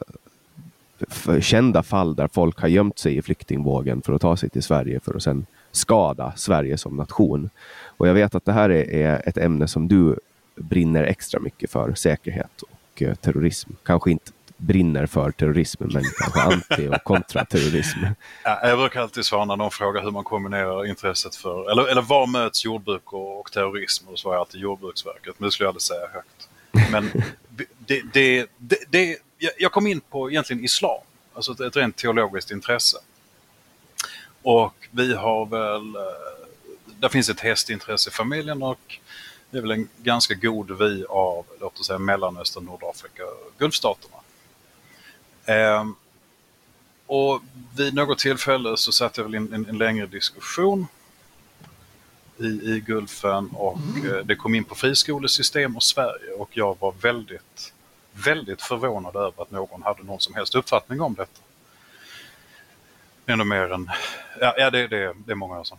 kända fall där folk har gömt sig i flyktingvågen för att ta sig till Sverige för att sen skada Sverige som nation. Och jag vet att det här är, är ett ämne som du brinner extra mycket för, säkerhet och eh, terrorism. Kanske inte brinner för terrorism, men kanske anti och kontraterrorism. <laughs> Ja, jag brukar alltid svara när någon frågar hur man kombinerar intresset för, eller, eller var möts jordbruk och, och terrorism? Och då svarar jag alltid Jordbruksverket, men det skulle jag aldrig säga högt. Men <laughs> det, det, det, det, jag- kom in på egentligen islam, alltså ett, ett rent teologiskt intresse. Och vi har väl, eh, där finns ett hästintresse i familjen och det är väl en ganska god vi av, låt oss säga Mellanöstern, Nordafrika, Gulfstaterna. Ehm, och vid något tillfälle så satt jag väl i en, en, längre diskussion i, i Gulfen och eh, det kom in på friskolesystem och Sverige och jag var väldigt, väldigt förvånad över att någon hade någon som helst uppfattning om detta. Ännu mer än, ja, ja det, det, det är många år sedan.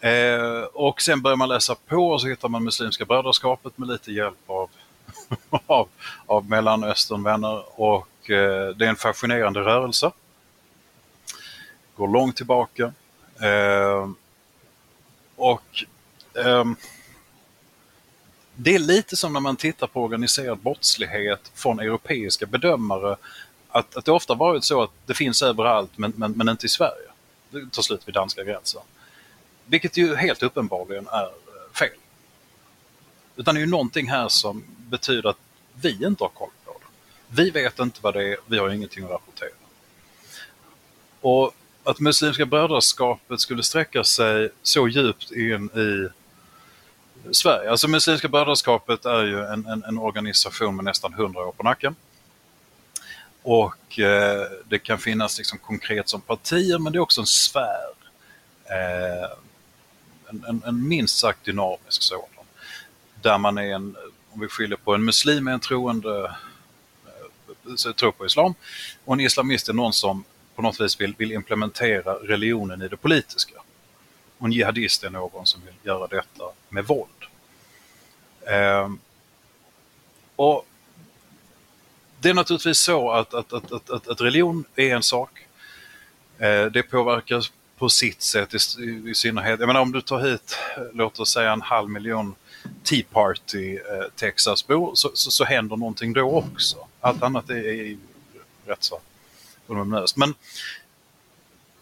Eh, och sen börjar man läsa på och så hittar man Muslimska brödraskapet med lite hjälp av, <laughs> av, av Mellanösternvänner och eh, det är en fascinerande rörelse. Går långt tillbaka. Eh, och ehm, det är lite som när man tittar på organiserad brottslighet från europeiska bedömare. Att, att det ofta varit så att det finns överallt men, men, men inte i Sverige. Det tar slut vid danska gränsen. Vilket ju helt uppenbarligen är eh, fel. Utan det är ju någonting här som betyder att vi inte har koll på det. Vi vet inte vad det är, vi har ingenting att rapportera. Och att Muslimska brödraskapet skulle sträcka sig så djupt in i Sverige. Alltså Muslimska brödraskapet är ju en, en, en organisation med nästan 100 år på nacken. Och eh, det kan finnas liksom konkret som partier men det är också en sfär. Eh, en, en, en minst sagt dynamisk sådan. Där man är en, om vi skiljer på en muslim är en troende, eh, så tror på islam och en islamist är någon som på något vis vill, vill implementera religionen i det politiska. Och en jihadist är någon som vill göra detta med våld. Ehm, och det är naturligtvis så att, att, att, att, att, religion är en sak. Eh, det påverkar på sitt sätt i, i, i synnerhet. Jag menar om du tar hit, låt oss säga en halv miljon Tea Party eh, Texasbor så, så, så händer någonting då också. Allt annat är, är rätt så voluminöst. Men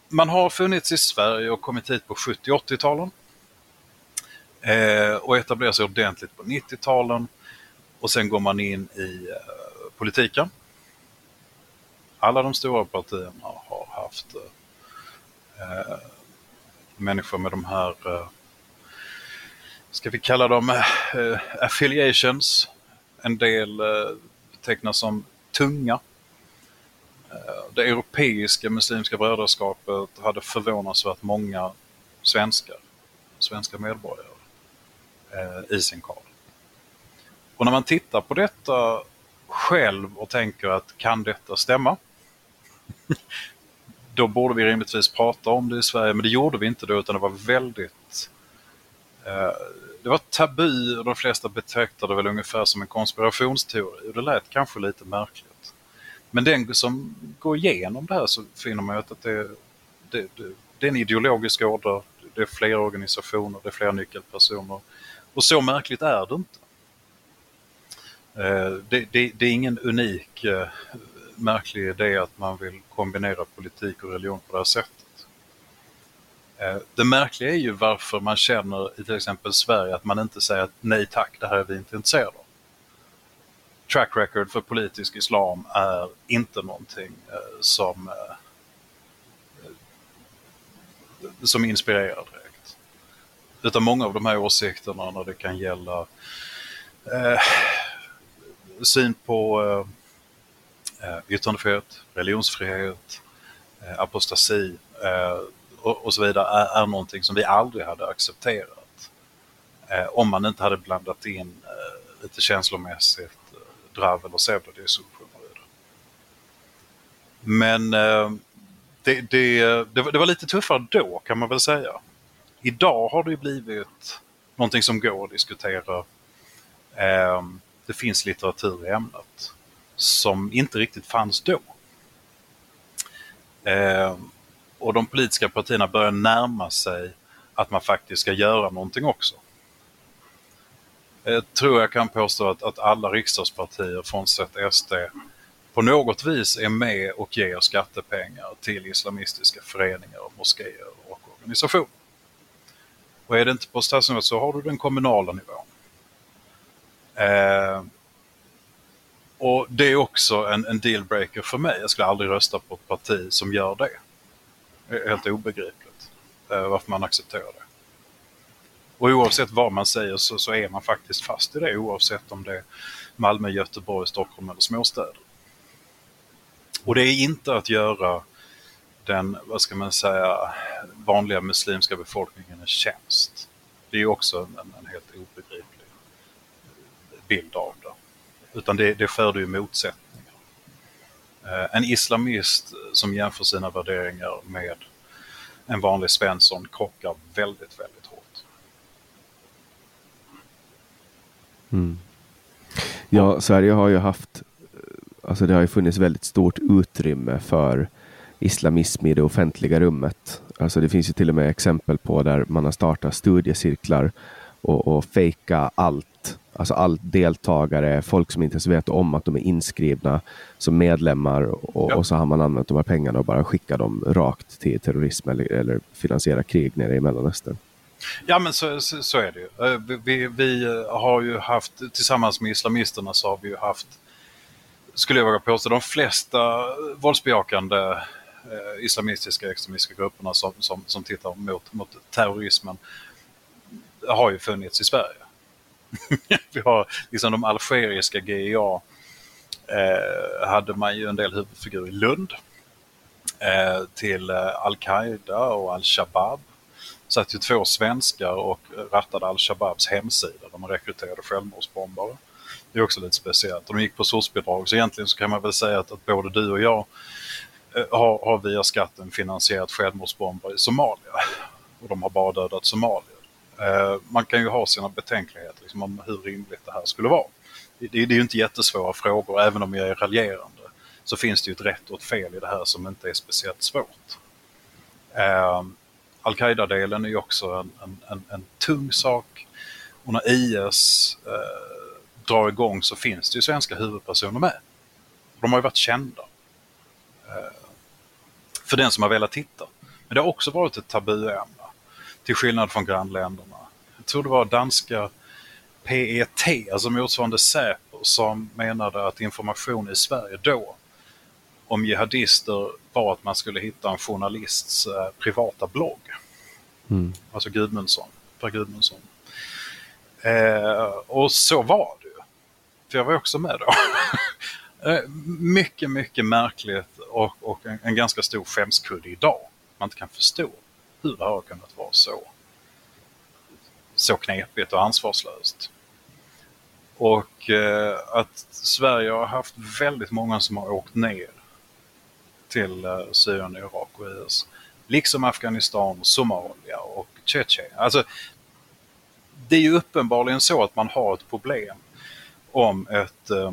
man har funnits i Sverige och kommit hit på 70 80-talen. Eh, och etablerar sig ordentligt på 90-talen. Och sen går man in i eh, politiken. Alla de stora partierna har haft eh, Eh, människor med de här, eh, ska vi kalla dem eh, affiliations. En del eh, betecknas som tunga. Eh, det europeiska muslimska brödraskapet hade förvånansvärt många svenskar, svenska medborgare eh, i sin kar. Och när man tittar på detta själv och tänker att kan detta stämma? Då borde vi rimligtvis prata om det i Sverige, men det gjorde vi inte då utan det var väldigt eh, det var tabu och de flesta betraktade det väl ungefär som en konspirationsteori och det lät kanske lite märkligt. Men den som går igenom det här så finner man att det, det, det, det är en ideologisk order, det är fler organisationer, det är fler nyckelpersoner. Och så märkligt är det inte. Eh, det, det, det, är ingen unik eh, märklig idé att man vill kombinera politik och religion på det här sättet. Eh, det märkliga är ju varför man känner i till exempel Sverige att man inte säger att nej tack, det här är vi inte intresserade av. Track record för politisk islam är inte någonting eh, som, eh, som inspirerar direkt. Utan många av de här åsikterna när det kan gälla syn på eh, Eh, yttrandefrihet, religionsfrihet, eh, apostasi eh, och, så vidare är, är någonting som vi aldrig hade accepterat. Om man inte hade blandat in lite känslomässigt eh, dravel och pseudodiskussioner i det. Men det, det, det, var, det var lite tuffare då kan man väl säga. Idag har det blivit någonting som går att diskutera. Det finns litteratur i ämnet som inte riktigt fanns då. Eh, och de politiska partierna börjar närma sig att man faktiskt ska göra någonting också. Jag tror jag kan påstå att, att alla riksdagspartier, frånsett SD, på något vis är med och ger skattepengar till islamistiska föreningar, moskéer och organisationer. Och är det inte på statsnivå så har du den kommunala nivån. Eh, och det är också en, en dealbreaker för mig. Jag skulle aldrig rösta på ett parti som gör det. Det är helt obegripligt eh, varför man accepterar det. Och oavsett vad man säger så, så, är man faktiskt fast i det oavsett om det är Malmö, Göteborg, Stockholm eller småstäder. Och det är inte att göra den, vad ska man säga, vanliga muslimska befolkningen en tjänst. Det är också en, en helt obegriplig bild av det. Utan det, det föder ju motsättningar. Eh, en islamist som jämför sina värderingar med en vanlig Svensson krockar väldigt, väldigt hårt. Mm. Ja, Sverige har ju haft, eh, alltså det har ju funnits väldigt stort utrymme för islamism i det offentliga rummet. Alltså det finns ju till och med exempel på där man har startat studiecirklar och, och fejka allt Alltså all deltagare, folk som inte ens vet om att de är inskrivna som medlemmar och, ja. och så har man använt de här pengarna och bara skickat dem rakt till terrorism eller, eller finansiera krig nere i Mellanöstern. Ja men så, så, så är det ju. Eh, vi, vi, vi, har ju haft, tillsammans med islamisterna så har vi ju haft, skulle jag våga påstå, de flesta våldsbejakande eh, islamistiska extremistiska grupperna som, som, som tittar mot, mot terrorismen har ju funnits i Sverige. <laughs> vi har liksom de algeriska GIA eh, hade man ju en del huvudfigurer i Lund. Eh, till eh, Al-Qaida och Al-Shabab satt ju två svenskar och rattade Al-Shababs hemsida där man rekryterade självmordsbombare. Det är också lite speciellt. De gick på soc-bidrag så egentligen så kan man väl säga att, att både du och jag eh, har, har via skatten finansierat självmordsbombare i Somalia. Och de har bara dödat somalier. Eh, man kan ju ha sina betänkligheter liksom, om hur rimligt det här skulle vara. Det, det är ju inte jättesvåra frågor, även om jag är raljerande. Så finns det ju ett rätt och ett fel i det här som inte är speciellt svårt. Eh, Al-Qaida-delen är ju också en, en, en, en, tung sak. Och när IS eh, drar igång så finns det ju svenska huvudpersoner med. De har ju varit kända. Eh, för den som har velat titta. Men det har också varit ett tabuämne. Till skillnad från grannländerna. Jag tror det var danska PET, alltså motsvarande Säpo, som menade att information i Sverige då om jihadister var att man skulle hitta en journalists eh, privata blogg. Mm. Alltså Gudmundsson, Per Gudmundsson. Eh, och så var det ju. För jag var också med då. <laughs> Eh, mycket, mycket märkligt och, och en, en, ganska stor skämskudde idag. Man inte kan förstå hur har det kunnat vara så, så knepigt och ansvarslöst. Och eh, att Sverige har haft väldigt många som har åkt ner till eh, Syrien, Irak och IS. Liksom Afghanistan, Somalia och Tjetjenien. Alltså, det är ju uppenbarligen så att man har ett problem om ett eh,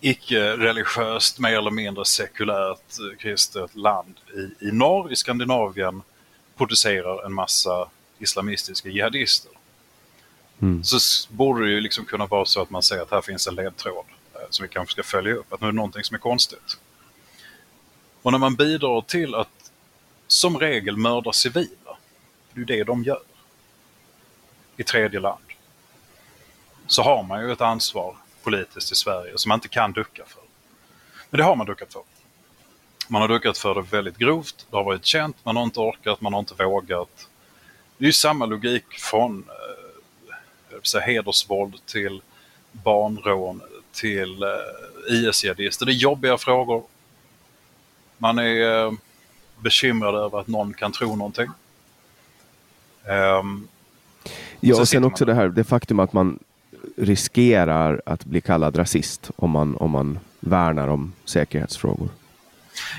icke-religiöst, mer eller mindre sekulärt eh, kristet land i, i norr, i Skandinavien, producerar en massa islamistiska jihadister. Mm. Så borde det ju liksom kunna vara så att man säger att här finns en ledtråd eh, som vi kanske ska följa upp, att nu är det någonting som är konstigt. Och när man bidrar till att som regel mörda civila, det är ju det de gör i tredje land, så har man ju ett ansvar politiskt i Sverige som man inte kan ducka för. Men det har man duckat för. Man har duckat för det väldigt grovt, det har varit känt, man har inte orkat, man har inte vågat. Det är ju samma logik från eh, hedersvåld till barnrån till eh, IS-jihadister. Det är jobbiga frågor. Man är eh, bekymrad över att någon kan tro någonting. Um, ja, och sen också man... det här det faktum att man riskerar att bli kallad rasist om man, om man värnar om säkerhetsfrågor.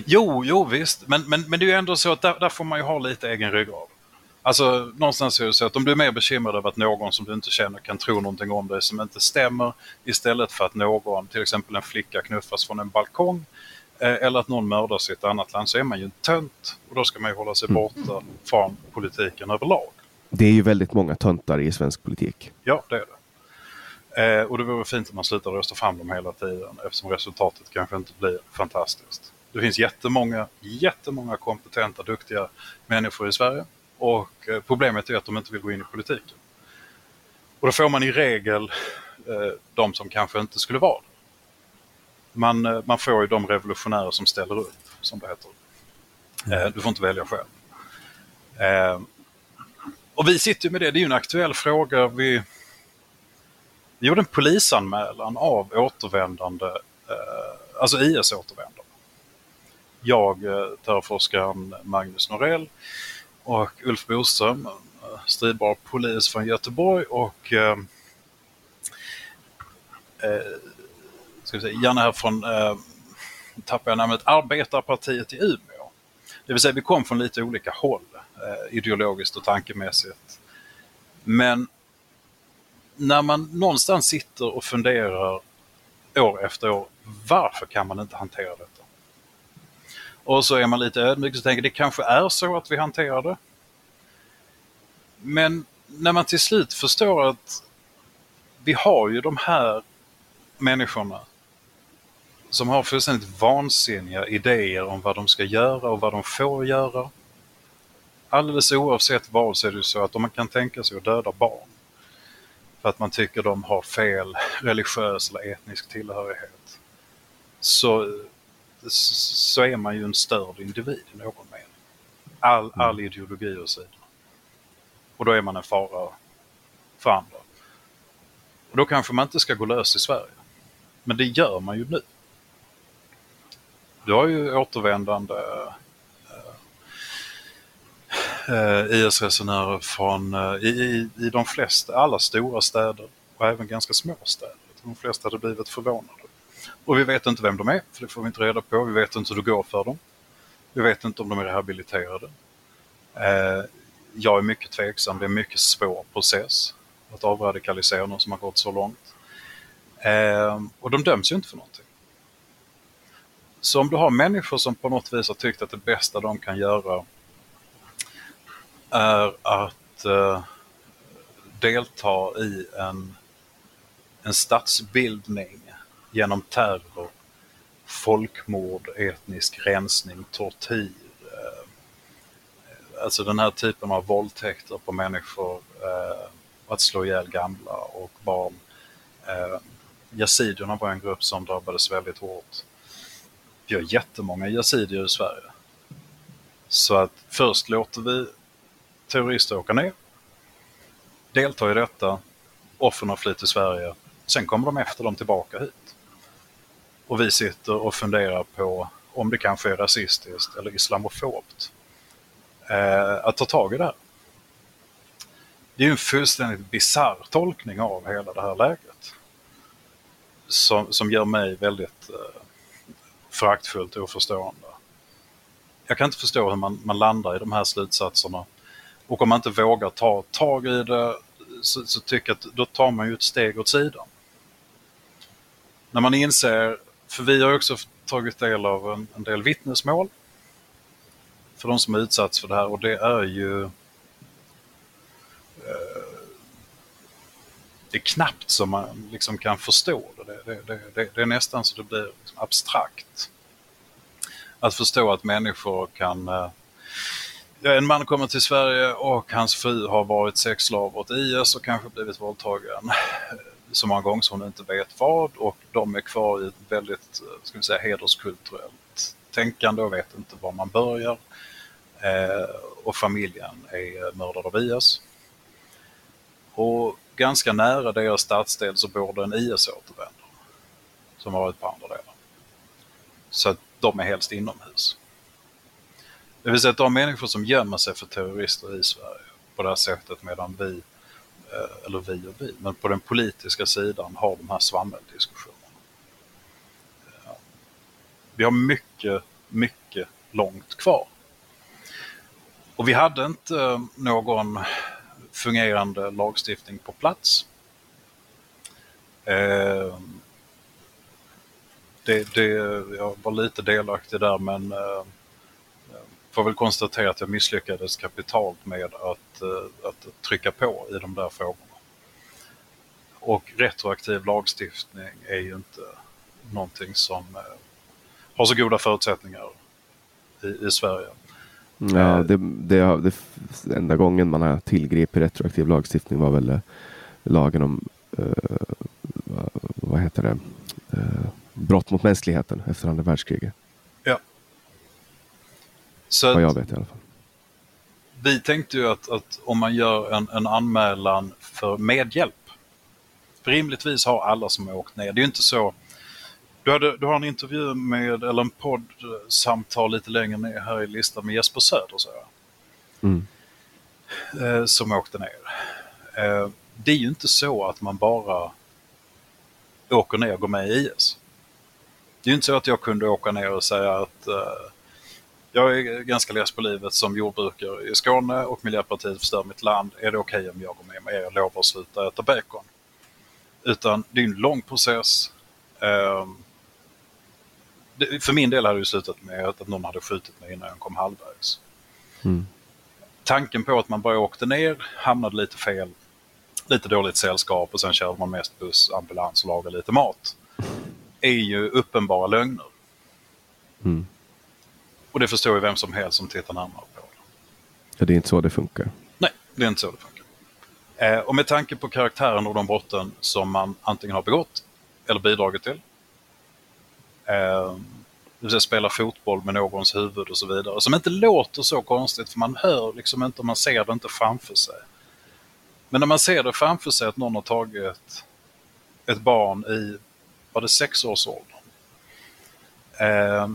Jo, jo visst, men, men, men det är ju ändå så att där, där får man ju ha lite egen ryggrad. Alltså någonstans är det så att om du är mer bekymrad över att någon som du inte känner kan tro någonting om dig som inte stämmer istället för att någon, till exempel en flicka knuffas från en balkong eh, eller att någon mördas i ett annat land så är man ju en tönt och då ska man ju hålla sig mm. borta från politiken överlag. Det är ju väldigt många töntar i svensk politik. Ja, det är det. Eh, och det vore fint om man slutar rösta fram dem hela tiden eftersom resultatet kanske inte blir fantastiskt. Det finns jättemånga, jättemånga kompetenta, duktiga människor i Sverige och eh, problemet är att de inte vill gå in i politiken. Och då får man i regel eh, de som kanske inte skulle vara det. Man, eh, man får ju de revolutionärer som ställer upp, som det heter. Eh, du får inte välja själv. Och vi sitter med det, det är ju en aktuell fråga. Vi, vi gjorde en polisanmälan av återvändande, alltså IS-återvändare. Jag, eh, terrorforskaren Magnus Norell och Ulf Boström, eh, stridbar polis från Göteborg och eh, eh, ska vi säga, Janne här från, eh, tappar jag namnet, Arbetarpartiet i Umeå. Det vill säga vi kom från lite olika håll eh, ideologiskt och tankemässigt. Men när man någonstans sitter och funderar år efter år, varför kan man inte hantera detta? Och så är man lite ödmjuk och tänker det kanske är så att vi hanterar det. Men när man till slut förstår att vi har ju de här människorna som har fullständigt vansinniga idéer om vad de ska göra och vad de får göra. Alldeles oavsett vad så är det så att om man kan tänka sig att döda barn för att man tycker de har fel religiös eller etnisk tillhörighet. Så, så är man ju en störd individ i någon mening. All, mm. all ideologi och sidor. Och då är man en fara för andra. Och då kanske man inte ska gå lös i Sverige. Men det gör man ju nu. Du har ju återvändande eh, IS-resenärer från eh, i, i, i de flesta, alla stora städer och även ganska små städer. De flesta hade blivit förvånade. Och vi vet inte vem de är, för det får vi inte reda på. Vi vet inte hur det går för dem. Vi vet inte om de är rehabiliterade. Eh, jag är mycket tveksam. Det är en mycket svår process att avradikalisera någon som har gått så långt. Eh, och de döms ju inte för någonting. Så om du har människor som på något vis har tyckt att det bästa de kan göra är att eh, delta i en, en statsbildning genom terror, folkmord, etnisk rensning, tortyr. Eh, alltså den här typen av våldtäkter på människor, eh, att slå ihjäl gamla och barn. Eh, Yazidierna var en grupp som drabbades väldigt hårt. Vi har jättemånga yazidier i Sverige. Så att först låter vi terrorister åka ner, delta i detta, offren har flytt till Sverige, sen kommer de efter dem tillbaka hit och vi sitter och funderar på om det kanske är rasistiskt eller islamofobt. Eh, att ta tag i det här. Det är ju en fullständigt bisarr tolkning av hela det här läget. Som, som gör mig väldigt eh, föraktfullt och oförstående. Jag kan inte förstå hur man, man landar i de här slutsatserna. Och om man inte vågar ta tag i det så, så tycker jag att då tar man ju ett steg åt sidan. När man inser, för vi har också tagit del av en, en del vittnesmål för de som är utsatts för det här och det är ju eh, det är knappt som man liksom kan förstå det. Det, det, det. det, är nästan så det blir liksom abstrakt. Att förstå att människor kan... Eh, en man kommer till Sverige och hans fru har varit sexslav åt IS och kanske blivit våldtagen så många gånger som hon inte vet vad och de är kvar i ett väldigt eh, ska vi säga, hederskulturellt tänkande och vet inte var man börjar. Eh, och familjen är eh, mördad av IS. Och ganska nära deras stadsdel så bor det en IS-återvändare som har varit på andra delar. Så att de är helst inomhus. Det vill säga att de människor som gömmer sig för terrorister i Sverige på det här sättet medan vi, Eh, eller vi och vi, men på den politiska sidan har de här svammeldiskussionerna. Vi har mycket, mycket långt kvar. Och vi hade inte någon fungerande lagstiftning på plats. Eh, det, det, jag var lite delaktig där men eh, får väl konstatera att jag misslyckades kapitalt med att, eh, att trycka på i de där frågorna. Och retroaktiv lagstiftning är ju inte någonting som har så goda förutsättningar i, i Sverige. Ja, det, det, det, enda gången man har tillgripit retroaktiv lagstiftning var väl lagen om uh, vad heter det? Uh, brott mot mänskligheten efter andra världskriget. Så Vad jag vet i alla fall. Vi tänkte ju att, att om man gör en, en anmälan för medhjälp. För rimligtvis har alla som har åkt ner. Det är ju inte så. Du, hade, du har en intervju med, eller en poddsamtal lite längre ner här i listan med Jesper Söder, så jag. Mm. Eh, som åkte ner. Eh, det är ju inte så att man bara åker ner och går med i IS. Det är ju inte så att jag kunde åka ner och säga att uh, jag är ganska less på livet som jordbrukare i Skåne och Miljöpartiet förstör mitt land. Är det okej okay om jag går med er och lovar att sluta äta bacon? Utan det är en lång process. Det, för min del hade det slutat med att någon hade skjutit mig innan jag kom halvvägs. Mm. Tanken på att man bara åkte ner, hamnade lite fel, lite dåligt sällskap och sen körde man mest buss, ambulans och lagade lite mat är ju uppenbara lögner. Mm. Och det förstår ju vem som helst som tittar närmare på det. Ja, det är inte så det funkar. Nej, det är inte så det funkar. Eh, och med tanke på karaktären och de brotten som man antingen har begått eller bidragit till. Eh, det vill säga spela fotboll med någons huvud och så vidare. Som inte låter så konstigt för man hör liksom inte, man ser det inte framför sig. Men när man ser det framför sig att någon har tagit ett barn i var det sexårsåldern. Eh,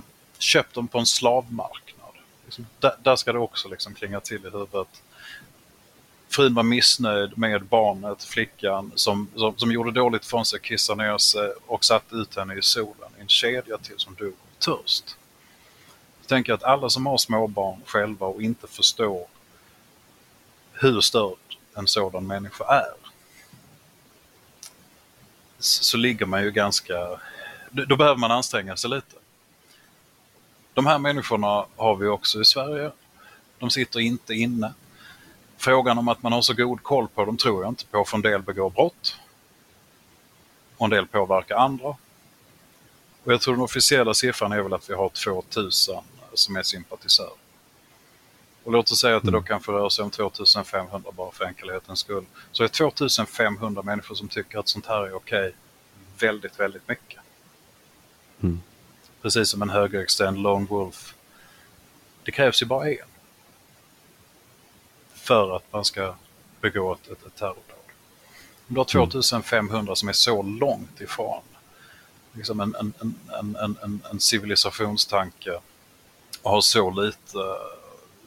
köpt dem på en slavmarknad. Liksom, där, där, ska det också liksom klinga till i huvudet. Frun var missnöjd med barnet, flickan, som, som, som gjorde dåligt från sig, kissade ner sig och satte ut henne i solen i en kedja till som dog av törst. Jag tänker att alla som har småbarn själva och inte förstår hur störd en sådan människa är så ligger man ju ganska... Då behöver man anstränga sig lite. De här människorna har vi också i Sverige. De sitter inte inne. Frågan om att man har så god koll på dem tror jag inte på, för en del begår brott. Och en del påverkar andra. Och jag tror den officiella siffran är väl att vi har 2000 som är sympatisörer. Och låt oss säga att det då mm. kanske rör sig om 2500 bara för enkelhetens skull. Så är 2500 människor som tycker att sånt här är okej väldigt, väldigt mycket. Mm. Precis som en högerextend lone wolf. Det krävs ju bara en. För att man ska begå ett, ett, ett terrordåd. Om du har 2500 mm. som är så långt ifrån. 2500 liksom en, en, en, en, en, en civilisationstanke och har så lite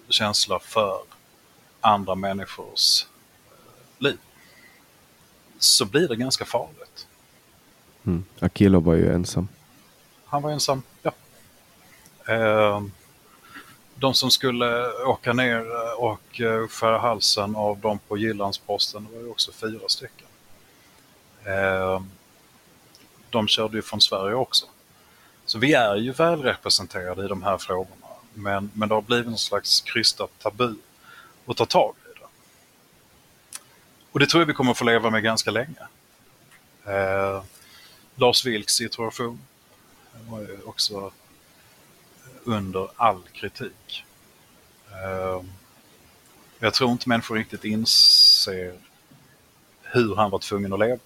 känsla för andra människors liv så blir det ganska farligt. Mm. Akilo var ju ensam. Han var ensam, ja. Eh, de som skulle åka ner eh, och eh, skära halsen av dem på Jyllandsposten var ju också fyra stycken. Eh, de körde ju från Sverige också. Så vi är ju väl representerade i de här frågorna. Men, men det har blivit någon slags krystat tabu att ta tag i det. Och det tror jag vi kommer att få leva med ganska länge. Eh, Lars Vilks situation var ju också under all kritik. Eh, jag tror inte människor riktigt inser hur han var tvungen att leva.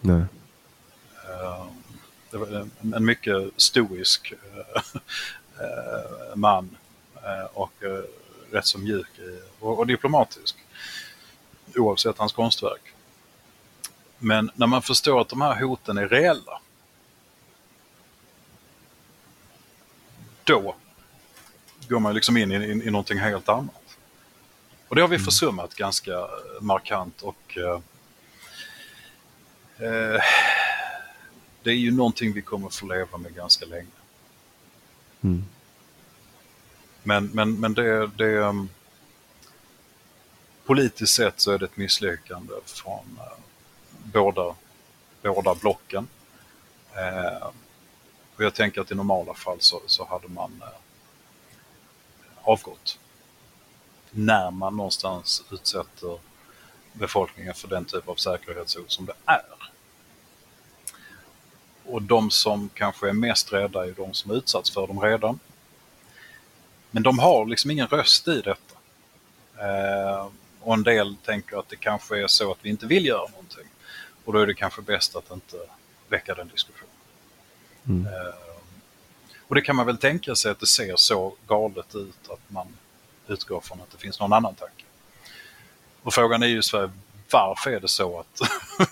Nej. Eh, det var en, mycket stoisk eh, <laughs> man och rätt så mjuk och diplomatisk. Oavsett hans konstverk. Men när man förstår att de här hoten är reella. Då går man liksom in i, i, i någonting helt annat. Och det har vi försummat ganska markant och eh, eh, det är ju någonting vi kommer få leva med ganska länge. Mm. Men, men, men det, det um, politiskt sett så är det ett misslyckande från uh, båda, båda blocken. Uh, och jag tänker att i normala fall så, så hade man eh, avgått. När man någonstans utsätter befolkningen för den typ av säkerhetshot som det är. Och de som kanske är mest rädda är de som utsatts för dem redan. Men de har liksom ingen röst i detta. Eh, och en del tänker att det kanske är så att vi inte vill göra någonting. Och då är det kanske bäst att inte väcka den diskussionen. Mm. Eh, och det kan man väl tänka sig att det ser så galet ut att man utgår från att det finns någon annan tanke. Och frågan är ju så varför är det så att,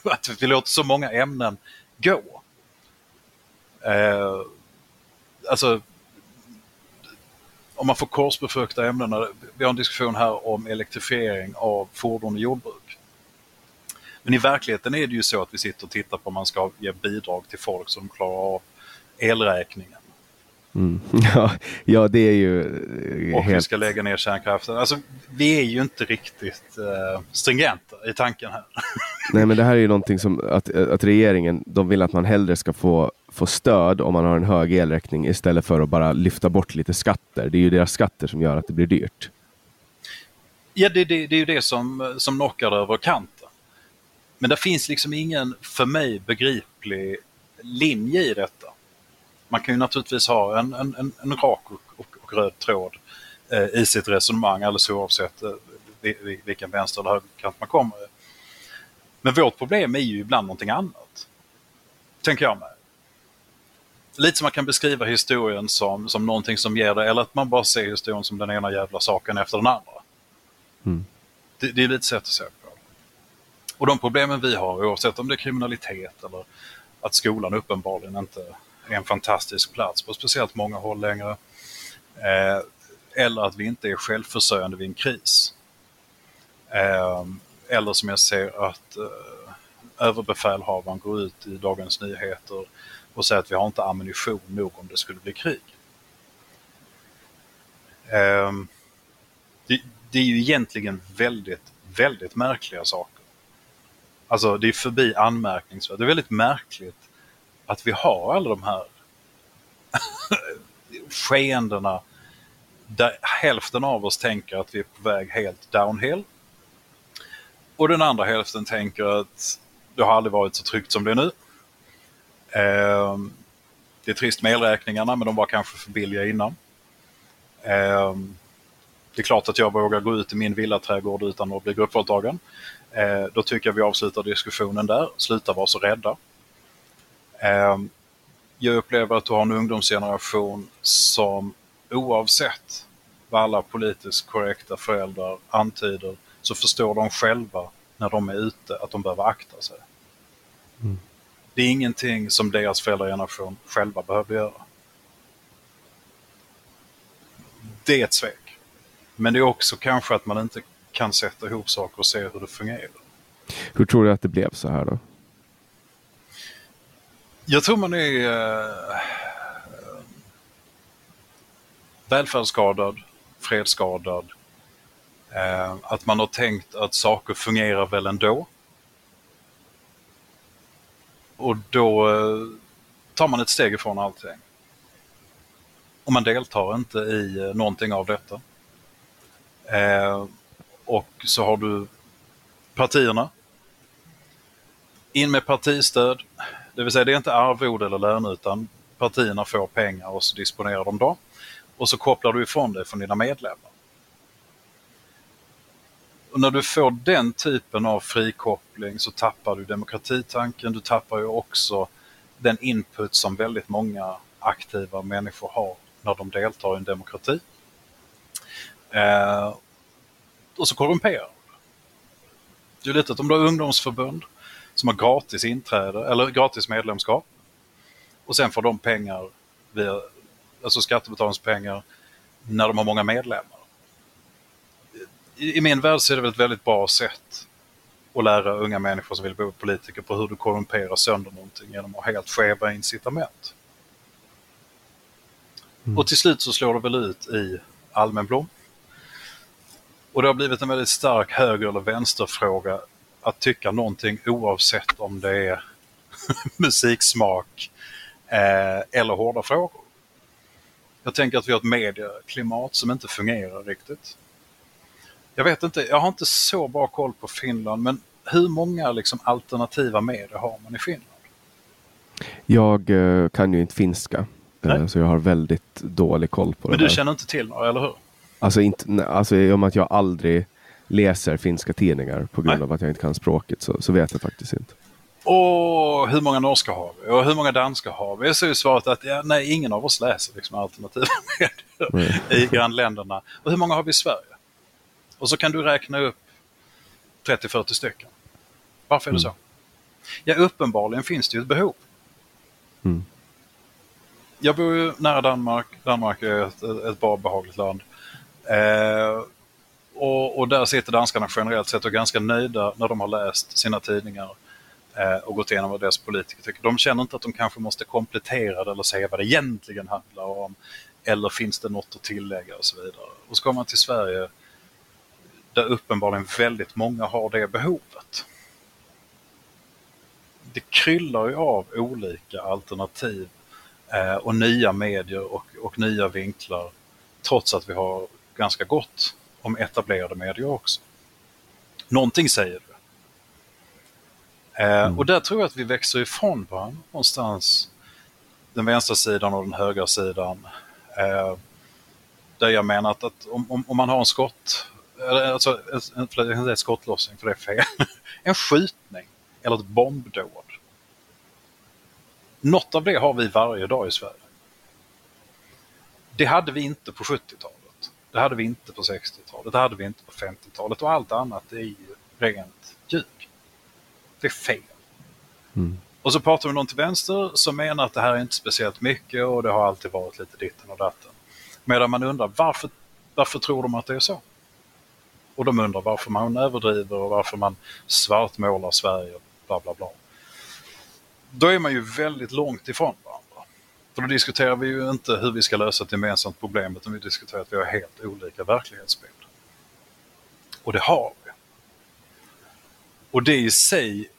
<laughs> att vi låter så många ämnen gå? Eh, alltså, om man får korsbefrukta ämnena. Vi har en diskussion här om elektrifiering av fordon och jordbruk. Men i verkligheten är det ju så att vi sitter och tittar på om man ska ge bidrag till folk som klarar av elräkningen. Mm. <laughs> Ja, ja, det är ju Och helt... vi ska lägga ner kärnkraften. Alltså, vi är ju inte riktigt uh, stringenta i tanken här. <laughs> Nej, men det här är ju någonting som att, att regeringen, de vill att man hellre ska få, få stöd om man har en hög elräkning istället för att bara lyfta bort lite skatter. Det är ju deras skatter som gör att det blir dyrt. Ja, det, det, det är ju det som, som knockar över kanten. Men det finns liksom ingen, för mig, begriplig linje i detta man kan ju naturligtvis ha en, en, en, en rak och, och, och, röd tråd eh, i sitt resonemang alldeles oavsett eh, vilken vänster eller högerkant man kommer. Men vårt problem är ju ibland någonting annat. Tänker jag mig. Lite som man kan beskriva historien som, som någonting som ger det, eller att man bara ser historien som den ena jävla saken efter den andra. Mm. Det, det är lite sätt att se på. Och de problemen vi har, oavsett om det är kriminalitet eller att skolan uppenbarligen inte en fantastisk plats på speciellt många håll längre. Eh, eller att vi inte är självförsörjande vid en kris. Ehm, eller som jag ser att eh, överbefälhavaren går ut i Dagens Nyheter och säger att vi har inte ammunition nog om det skulle bli krig. Ehm, det är ju egentligen väldigt, väldigt märkliga saker. Alltså det är förbi anmärkningsvärt. Det är väldigt märkligt att vi har alla de här <laughs> skeendena där hälften av oss tänker att vi är på väg helt downhill. Och den andra hälften tänker att det har aldrig varit så tryggt som det är nu. Eh, det är trist med elräkningarna men de var kanske för billiga innan. Eh, det är klart att jag vågar gå ut i min villaträdgård utan att bli gruppvåldtagen. Eh, då tycker jag vi avslutar diskussionen där. Sluta vara så rädda. Ehm, jag upplever att du har en ungdomsgeneration som oavsett vad alla politiskt korrekta föräldrar antyder så förstår de själva när de är ute att de behöver akta sig. Mm. Det är ingenting som deras föräldrageneration själva behövde göra. Det är ett svek. Men det är också kanske att man inte kan sätta ihop saker och se hur det fungerar. Hur tror du att det blev så här då? Jag tror man är eh, välfärdsskadad, fredsskadad. Eh, att man har tänkt att saker fungerar väl ändå. Och då eh, tar man ett steg ifrån allting. Och man deltar inte i eh, någonting av detta. Eh, och så har du partierna. In med partistöd. Det vill säga det är inte arvode eller lön utan partierna får pengar och så disponerar de dem. Och så kopplar du ifrån dig från dina medlemmar. Och när du får den typen av frikoppling så tappar du demokratitanken. Du tappar ju också den input som väldigt många aktiva människor har när de deltar i en demokrati. Eh, och så korrumperar du det är lite att om du har ungdomsförbund som har gratis inträde eller gratis medlemskap och sen får de pengar via, alltså skattebetalarnas pengar när de har många medlemmar. I, I, min värld så är det väl ett väldigt bra sätt att lära unga människor som vill bli politiker på hur du korrumperar sönder någonting genom att ha helt skeva incitament. Mm. Och till slut så slår det väl ut i allmän blom. Och det har blivit en väldigt stark höger eller vänsterfråga att tycka någonting oavsett om det är <laughs> musiksmak eh, eller hårda frågor. Jag tänker att vi har ett medieklimat som inte fungerar riktigt. Jag vet inte, jag har inte så bra koll på Finland men hur många liksom, alternativa medier har man i Finland? Jag eh, kan ju inte finska eh, så jag har väldigt dålig koll på men det. Men du där. känner inte till några, eller hur? Alltså, inte, alltså i och med att jag aldrig läser finska tidningar på grund Nej. av att jag inte kan språket så, så vet jag faktiskt inte. Och hur många norska har vi? Och hur många danska har vi? Så är svaret att ja, nej, ingen av oss läser liksom alternativa <laughs> medier i grannländerna. Och hur många har vi i Sverige? Och så kan du räkna upp 30-40 stycken. Varför är det Mm. så? Ja, uppenbarligen finns det ju ett behov. Mm. Jag bor ju nära Danmark. Danmark är ett, ett bra behagligt land. Eh, och, och där sitter danskarna generellt sett och är ganska nöjda när de har läst sina tidningar eh, och gått igenom vad deras politiker tycker. De känner inte att de kanske måste komplettera det eller säga vad det egentligen handlar om. Eller finns det något att tillägga och så vidare. Och så kommer man till Sverige där uppenbarligen väldigt många har det behovet. Det kryllar ju av olika alternativ eh, och nya medier och, och nya vinklar trots att vi har ganska gott om etablerade medier också. Någonting säger det. Eh, Och där tror jag att vi växer ifrån varandra någonstans. Den vänstra sidan och den högra sidan. Eh, där jag menar att, att om, om, om man har en skott, eller alltså, en, förlåt, jag kan säga skottlossning för det är fel. <laughs> en skjutning eller ett bombdåd. Något av det har vi varje dag i Sverige. Det hade vi inte på 70-talet. Det hade vi inte på 60-talet. Det hade vi inte på 50-talet. Och allt annat är ju rent ljug. Det är fel. Mm. Och så pratar vi någon till vänster som menar att det här är inte speciellt mycket och det har alltid varit lite ditten och datten. Medan man undrar varför, varför tror de att det är så? Och de undrar varför man överdriver och varför man svartmålar Sverige och bla bla bla. Då är man ju väldigt långt ifrån. För då diskuterar vi ju inte hur vi ska lösa ett gemensamt problem utan vi diskuterar att vi har helt olika verklighetsbild. Och det har vi. Och det i sig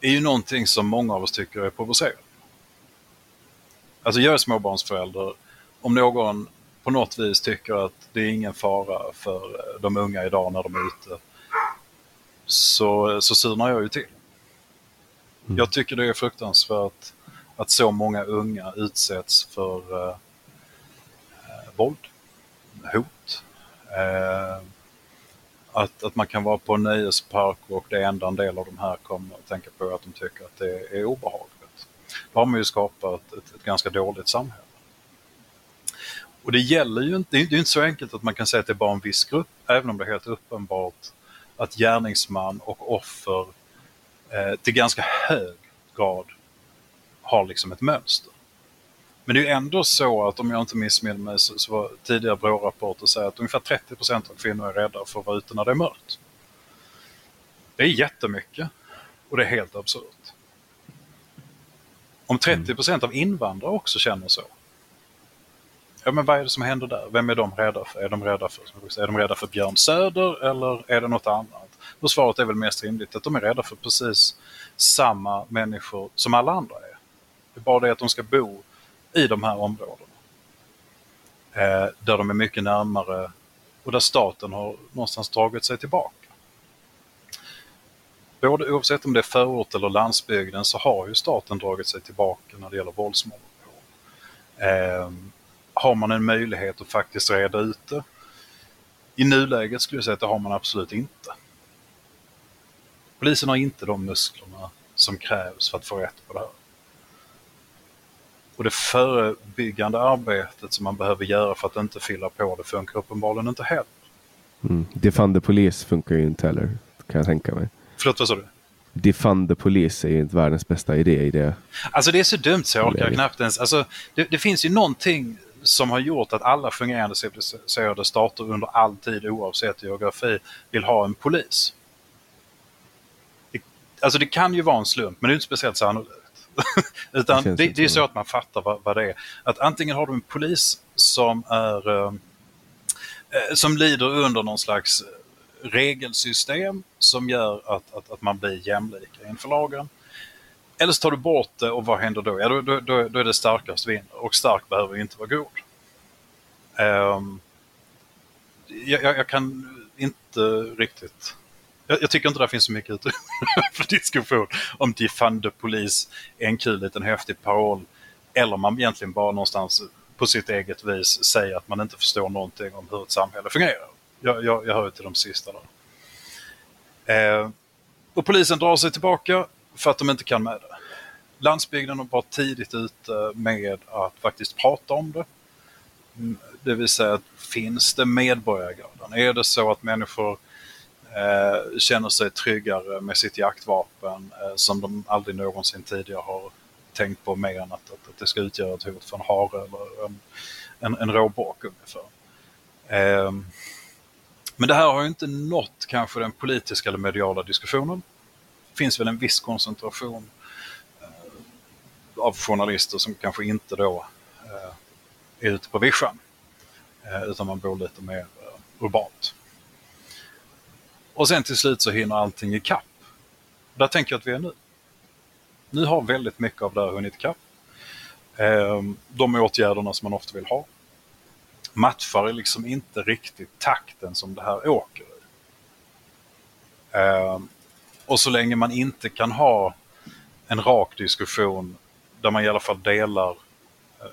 är ju någonting som många av oss tycker är provocerande. Alltså jag är småbarnsförälder. Om någon på något vis tycker att det är ingen fara för de unga idag när de är ute så, så surnar jag ju till. Jag tycker det är fruktansvärt att så många unga utsätts för eh, våld, hot. Eh, att, att man kan vara på en nöjespark och det enda en del av de här kommer att tänka på är att de tycker att det är obehagligt. Då har man ju skapat ett, ett ganska dåligt samhälle. Och det gäller ju inte, det är ju inte så enkelt att man kan säga att det är bara en viss grupp, även om det är helt uppenbart att gärningsman och offer eh, till ganska hög grad har liksom ett mönster. Men det är ändå så att om jag inte missminner mig så, så var tidigare BRÅ-rapporter säger att ungefär 30% av kvinnor är rädda för att vara ute när det är mörkt. Det är jättemycket och det är helt absurt. Om 30% av invandrare också känner så. Ja men vad är det som händer där? Vem är de rädda för? Är de rädda för, är de rädda för Björn Söder eller är det något annat? Och svaret är väl mest rimligt att de är rädda för precis samma människor som alla andra är. Det är bara det att de ska bo i de här områdena. Eh, där de är mycket närmare och där staten har någonstans dragit sig tillbaka. Både oavsett om det är förort eller landsbygden så har ju staten dragit sig tillbaka när det gäller våldsmonopol. Eh, har man en möjlighet att faktiskt reda ut det? I nuläget skulle jag säga att det har man absolut inte. Polisen har inte de musklerna som krävs för att få rätt på det här. Och det förebyggande arbetet som man behöver göra för att inte fylla på det funkar uppenbarligen inte heller. Mm. Defund the Police funkar ju inte heller, kan jag tänka mig. Förlåt, vad sa du? Defund the Police är ju inte världens bästa idé i det. Alltså det är så dumt så jag orkar knappt ens. Alltså, det, det finns ju någonting som har gjort att alla fungerande civiliserade stater under all tid oavsett geografi vill ha en polis. Det, alltså det kan ju vara en slump men det är inte speciellt sannolikt. <laughs> Utan det, det, det är så att man fattar vad, vad, det är. Att antingen har du en polis som är eh, eh, som lider under någon slags regelsystem som gör att, att, att man blir jämlika inför lagen. Eller så tar du bort det och vad händer då? Ja, då, då, då, är det starkast vinner och stark behöver inte vara god. Um, jag, jag, kan inte riktigt jag, jag, tycker inte det finns så mycket utrymme <laughs> för diskussion om defund polis är en kul liten häftig paroll eller man egentligen bara någonstans på sitt eget vis säger att man inte förstår någonting om hur ett samhälle fungerar. Jag, jag, jag hör till de sista där. Eh, och polisen drar sig tillbaka för att de inte kan med det. Landsbygden har varit tidigt ute med att faktiskt prata om det. Mm, det vill säga, finns det medborgargarden? Är det så att människor eh, känner sig tryggare med sitt jaktvapen eh, som de aldrig någonsin tidigare har tänkt på mer än att, att, att det ska utgöra ett hot för en hare eller en, en, en råbock ungefär. Eh, men det här har ju inte nått kanske den politiska eller mediala diskussionen. Det finns väl en viss koncentration eh, av journalister som kanske inte då eh, är ute på vischan. Eh, utan man bor lite mer urbant. Och sen till slut så hinner allting ikapp. Där tänker jag att vi är nu. Nu har väldigt mycket av det här hunnit ikapp. Ehm, de åtgärderna som man ofta vill ha matchar liksom inte riktigt takten som det här åker i. Ehm, och så länge man inte kan ha en rak diskussion där man i alla fall delar eh,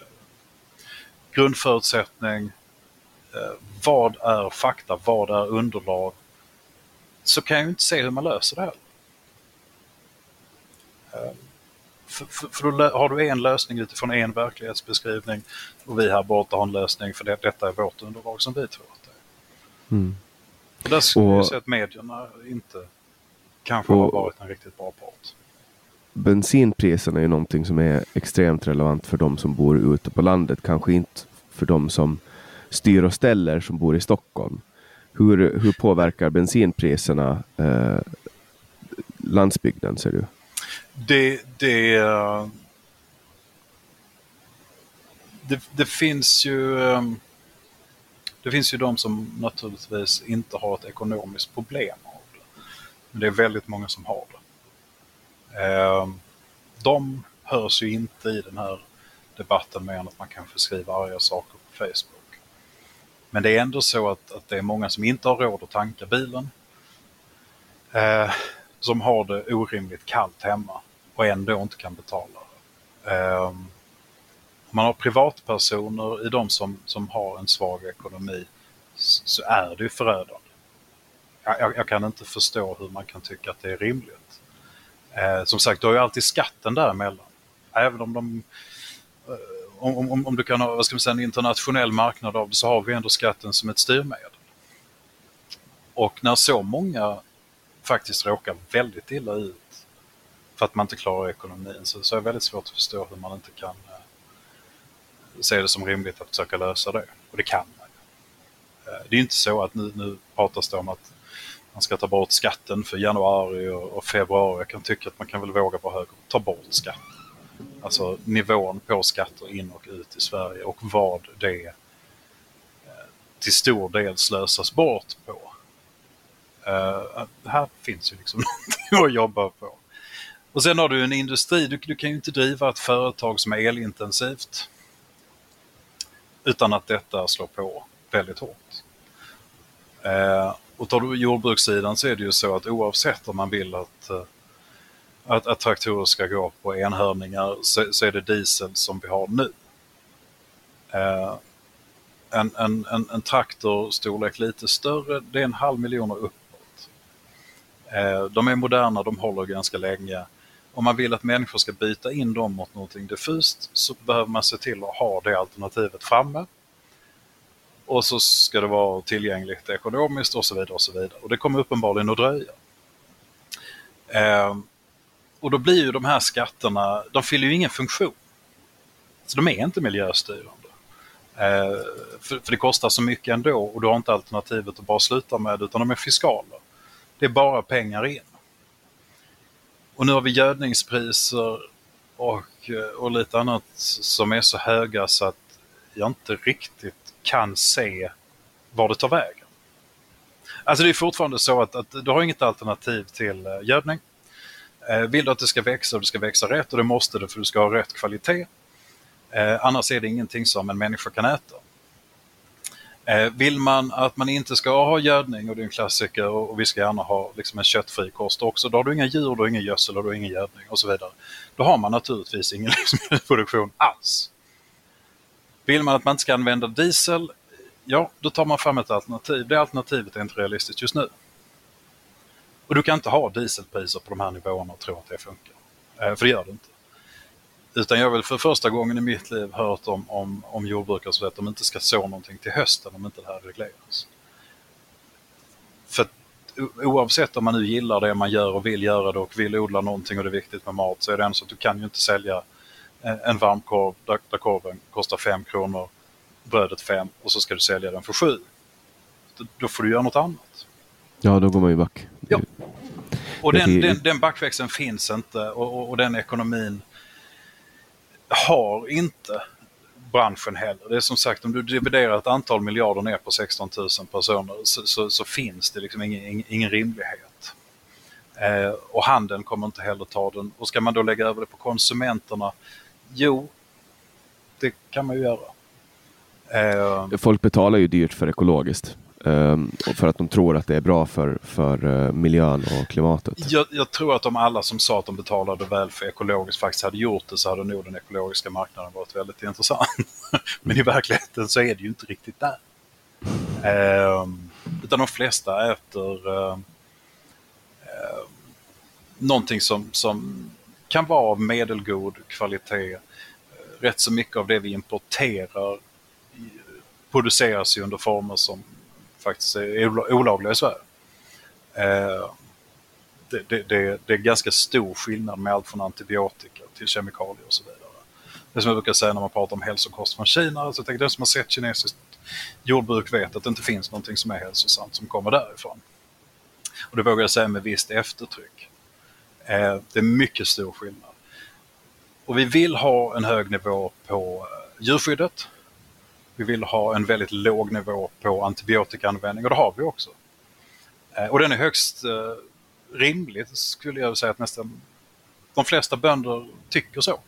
grundförutsättning, eh, vad är fakta, vad är underlag, så kan jag ju inte se hur man löser det här. Ehm, för, för, för, då har du en lösning utifrån en verklighetsbeskrivning och vi här borta har en lösning för det, detta är vårt underlag som vi tror att det är. Mm. Där skulle och, jag säga att medierna inte kanske och, har varit en riktigt bra part. Bensinpriserna är ju någonting som är extremt relevant för de som bor ute på landet. Kanske inte för de som styr och ställer som bor i Stockholm. Hur, hur påverkar bensinpriserna eh, landsbygden ser du? Det, det, det, det, finns ju eh, det finns ju de som naturligtvis inte har ett ekonomiskt problem av det. Men det är väldigt många som har det. Eh, de hörs ju inte i den här debatten mer än att man kanske skriver arga saker på Facebook. Men det är ändå så att, att det är många som inte har råd att tanka bilen. Eh, som har det orimligt kallt hemma och ändå inte kan betala. Eh, man har privatpersoner i de som, som har en svag ekonomi så är det ju förödande. Jag, jag, kan inte förstå hur man kan tycka att det är rimligt. Eh, som sagt, du har ju alltid skatten däremellan. Även om de om, om, om du kan ha vad ska man säga, en internationell marknad av det så har vi ändå skatten som ett styrmedel. Och när så många faktiskt råkar väldigt illa ut för att man inte klarar ekonomin. Så, så är det väldigt svårt att förstå hur man inte kan eh, se det som rimligt att försöka lösa det. Och det kan man. Eh, det är inte så att nu, nu pratas det om att man ska ta bort skatten för januari och, och februari. Jag kan tycka att man kan väl våga vara högre. Ta bort skatten. Alltså nivån på skatter in och ut i Sverige och vad det eh, till stor del slösas bort på. Uh, här finns ju liksom <laughs> någonting att jobba på. Och sen har du en industri, du, du kan ju inte driva ett företag som är elintensivt utan att detta slår på väldigt hårt. Uh, och tar du jordbrukssidan så är det ju så att oavsett om man vill att, uh, att, att traktorer ska gå på enhörningar så, så är det diesel som vi har nu. Eh, en, en, en, en traktor storlek lite större, det är en halv miljon uppåt. Eh, de är moderna, de håller ganska länge. Om man vill att människor ska byta in dem mot någonting diffust så behöver man se till att ha det alternativet framme. Och så ska det vara tillgängligt ekonomiskt och så vidare. Och så vidare. Och det kommer uppenbarligen att dröja. Eh, och då blir ju de här skatterna, de fyller ju ingen funktion. Så de är inte miljöstyrande. Eh, för, för det kostar så mycket ändå och du har inte alternativet att bara sluta med utan de är fiskala. Det är bara pengar in. Och nu har vi gödningspriser och, eh, och lite annat som är så höga så att jag inte riktigt kan se var det tar vägen. Alltså det är fortfarande så att, att du har inget alternativ till eh, gödning. Eh, vill du att det ska växa och det ska växa rätt och det måste det för du ska ha rätt kvalitet. Eh, annars är det ingenting som en människa kan äta. Eh, vill man att man inte ska ha gödning, och det är en klassiker, och vi ska gärna ha liksom en köttfri kost också, då har du inga djur, då har du ingen gödsel och du har ingen gödning och så vidare. Då har man naturligtvis ingen <laughs> livsmedelsproduktion alls. Vill man att man inte ska använda diesel, ja, då tar man fram ett alternativ. Det alternativet är inte realistiskt just nu. Och du kan inte ha dieselpriser på de här nivåerna och tro att det funkar. Eh, för det gör det inte. Utan jag har väl för första gången i mitt liv hört om, om, om jordbrukare som att de inte ska så någonting till hösten om inte det här regleras. För oavsett om man nu gillar det man gör och vill göra det och vill odla någonting och det är viktigt med mat så är det ändå så att du kan ju inte sälja eh, en varmkorv där, där korven kostar 5 kronor, brödet 5 och så ska du sälja den för 7. Då får du göra något annat. Ja, då går man ju back. Ja. Och den, den, den backväxeln finns inte och, och, och den ekonomin har inte branschen heller. Det är som sagt, om du dividerar ett antal miljarder ner på 16 000 personer så, så, så finns det liksom ingen, ingen rimlighet. Eh, och handeln kommer inte heller ta den. Och ska man då lägga över det på konsumenterna? Jo, det kan man ju göra. Eh, Folk betalar ju dyrt för ekologiskt. Um, för att de tror att det är bra för, för uh, miljön och klimatet. Jag, jag, tror att om alla som sa att de betalade väl för ekologiskt faktiskt hade gjort det så hade nog den ekologiska marknaden varit väldigt intressant. <laughs> Men i verkligheten så är det ju inte riktigt där. Um, utan de flesta äter uh, uh, någonting som, som kan vara av medelgod kvalitet. Rätt så mycket av det vi importerar produceras ju under former som faktiskt är olagliga i Sverige. Eh, det, det, det, det, är ganska stor skillnad med allt från antibiotika till kemikalier och så vidare. Det som jag brukar säga när man pratar om hälsokost från Kina, alltså tänker den som har sett kinesiskt jordbruk vet att det inte finns någonting som är hälsosamt som kommer därifrån. Och det vågar jag säga med visst eftertryck. Eh, det är mycket stor skillnad. Och vi vill ha en hög nivå på eh, djurskyddet. Vi vill ha en väldigt låg nivå på antibiotikaanvändning och det har vi också. Eh, och den är högst eh, rimlig skulle jag säga att nästan de flesta bönder tycker så.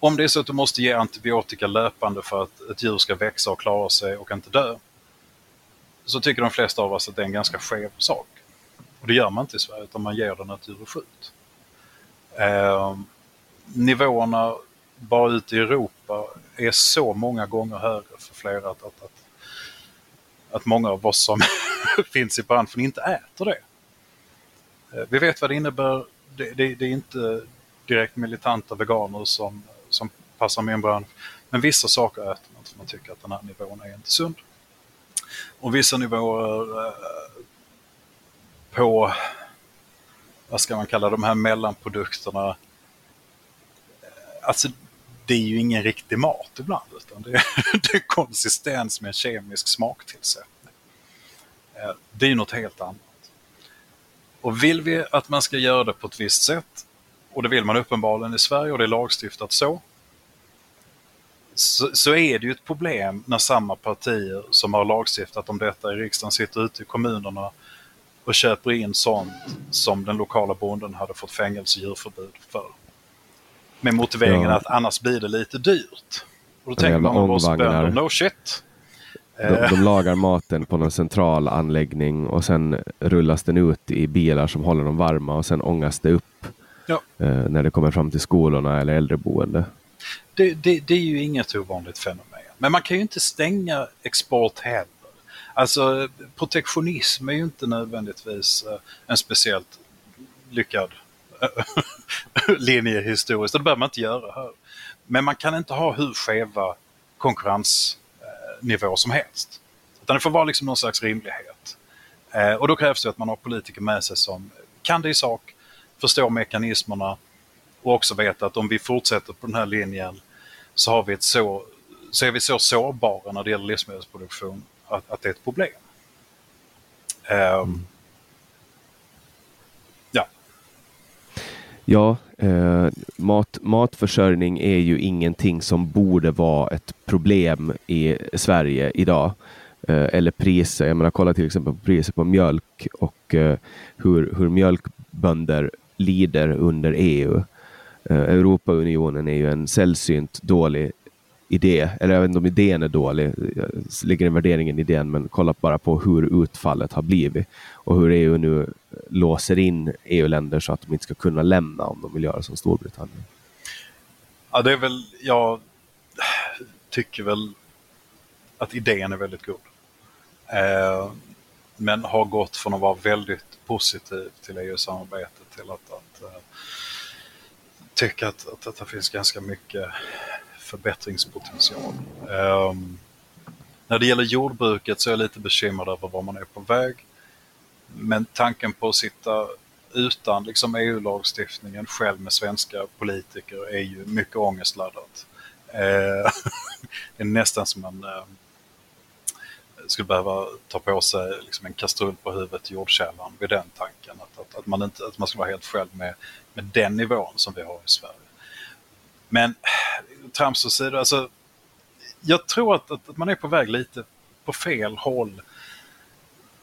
Om det är så att du måste ge antibiotika löpande för att ett djur ska växa och klara sig och inte dö, så tycker de flesta av oss att det är en ganska skev sak. Och det gör man inte i Sverige, utan man ger det när ett djur är sjukt. Eh, nivåerna bara ute i Europa är så många gånger högre för flera att, att, att, att många av oss som <laughs> finns i branschen inte äter det. Eh, vi vet vad det innebär. Det, det, det är inte direkt militanta veganer som, som passar med en bransch. Men vissa saker äter man för man tycker att den här nivån är inte sund. Och vissa nivåer eh, på vad ska man kalla de här mellanprodukterna, eh, alltså det är ju ingen riktig mat ibland utan det är, <laughs> det är konsistens med en kemisk smaktillsättning. Eh, det är ju något helt annat. Och vill vi att man ska göra det på ett visst sätt, och det vill man uppenbarligen i Sverige och det är lagstiftat så, så, så, är det ju ett problem när samma partier som har lagstiftat om detta i riksdagen sitter ute i kommunerna och köper in sånt som den lokala bonden hade fått fängelse och djurförbud för. Med motiveringen ja. att annars blir det lite dyrt. Och då tänker man på oss bönder, no shit. De, de, eh. lagar maten på någon central anläggning och sen rullas den ut i bilar som håller dem varma och sen ångas det upp ja. eh, när det kommer fram till skolorna eller äldreboende. Det, det, det, är ju inget ovanligt fenomen. Men man kan ju inte stänga export heller. Alltså protektionism är ju inte nödvändigtvis eh, en speciellt lyckad <laughs> linje historiskt. Det behöver man inte göra här. Men man kan inte ha hur skeva konkurrensnivåer som helst. Utan det får vara liksom någon slags rimlighet. Eh, och då krävs det att man har politiker med sig som kan det i sak, förstår mekanismerna och också vet att om vi fortsätter på den här linjen så, har vi ett så, så är vi så sårbara när det gäller livsmedelsproduktion att, att det är ett problem. Mm ja. Ja, eh, mat, matförsörjning är ju ingenting som borde vara ett problem i Sverige idag. Eh, eller priser, jag menar kolla till exempel på priser på mjölk och eh, hur, hur mjölkbönder lider under EU. Eh, Europaunionen är ju en sällsynt dålig idé, eller jag vet inte om idén är dålig, jag lägger en värdering i idén, men kolla bara på hur utfallet har blivit och hur EU nu låser in EU-länder så att de inte ska kunna lämna om de vill göra som Storbritannien. Ja, det är väl, jag tycker väl att idén är väldigt god. Eh, men har gått från att vara väldigt positiv till EU-samarbetet till att, att eh, tycka att, att, att det finns ganska mycket förbättringspotential. Um, när det gäller jordbruket så är jag lite bekymrad över var man är på väg. Men tanken på att sitta utan liksom EU-lagstiftningen själv med svenska politiker är ju mycket ångestladdat. Uh, <laughs> det är nästan som man uh, ehm, skulle behöva ta på sig liksom en kastrull på huvudet i jordkällan vid den tanken. Att, att, att, man inte, att man ska vara helt själv med, med den nivån som vi har i Sverige. Men <sighs> trams åsido, alltså, jag tror att, att, man är på väg lite på fel håll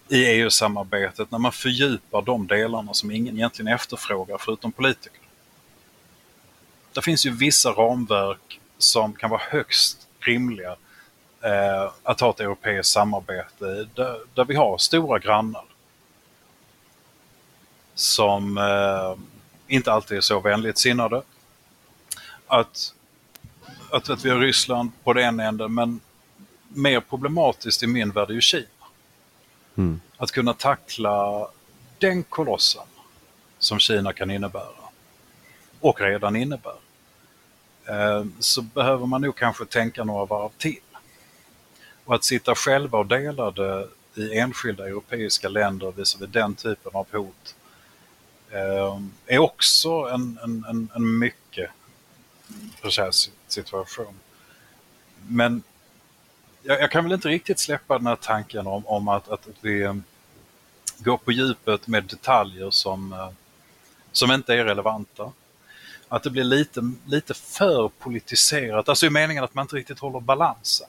i EU-samarbetet när man fördjupar de delarna som ingen egentligen efterfrågar förutom politiker. Det finns ju vissa ramverk som kan vara högst rimliga eh, att ha ett europeiskt samarbete där, där vi har stora grannar som eh, inte alltid är så vänligt sinnade. Att, att, att vi har Ryssland på den ena änden men mer problematiskt i min värld är ju Kina. Mm. Att kunna tackla den kolossen som Kina kan innebära och redan innebär. Eh, så behöver man nog kanske tänka några varv till. Och att sitta själva och delade i enskilda europeiska länder visavi den typen av hot eh, är också en, en, en, en mycket situation. Men jag, jag, kan väl inte riktigt släppa den här tanken om, om att, att vi ehm, går på djupet med detaljer som, eh, som inte är relevanta. Att det blir lite, lite för politiserat, alltså i meningen att man inte riktigt håller balansen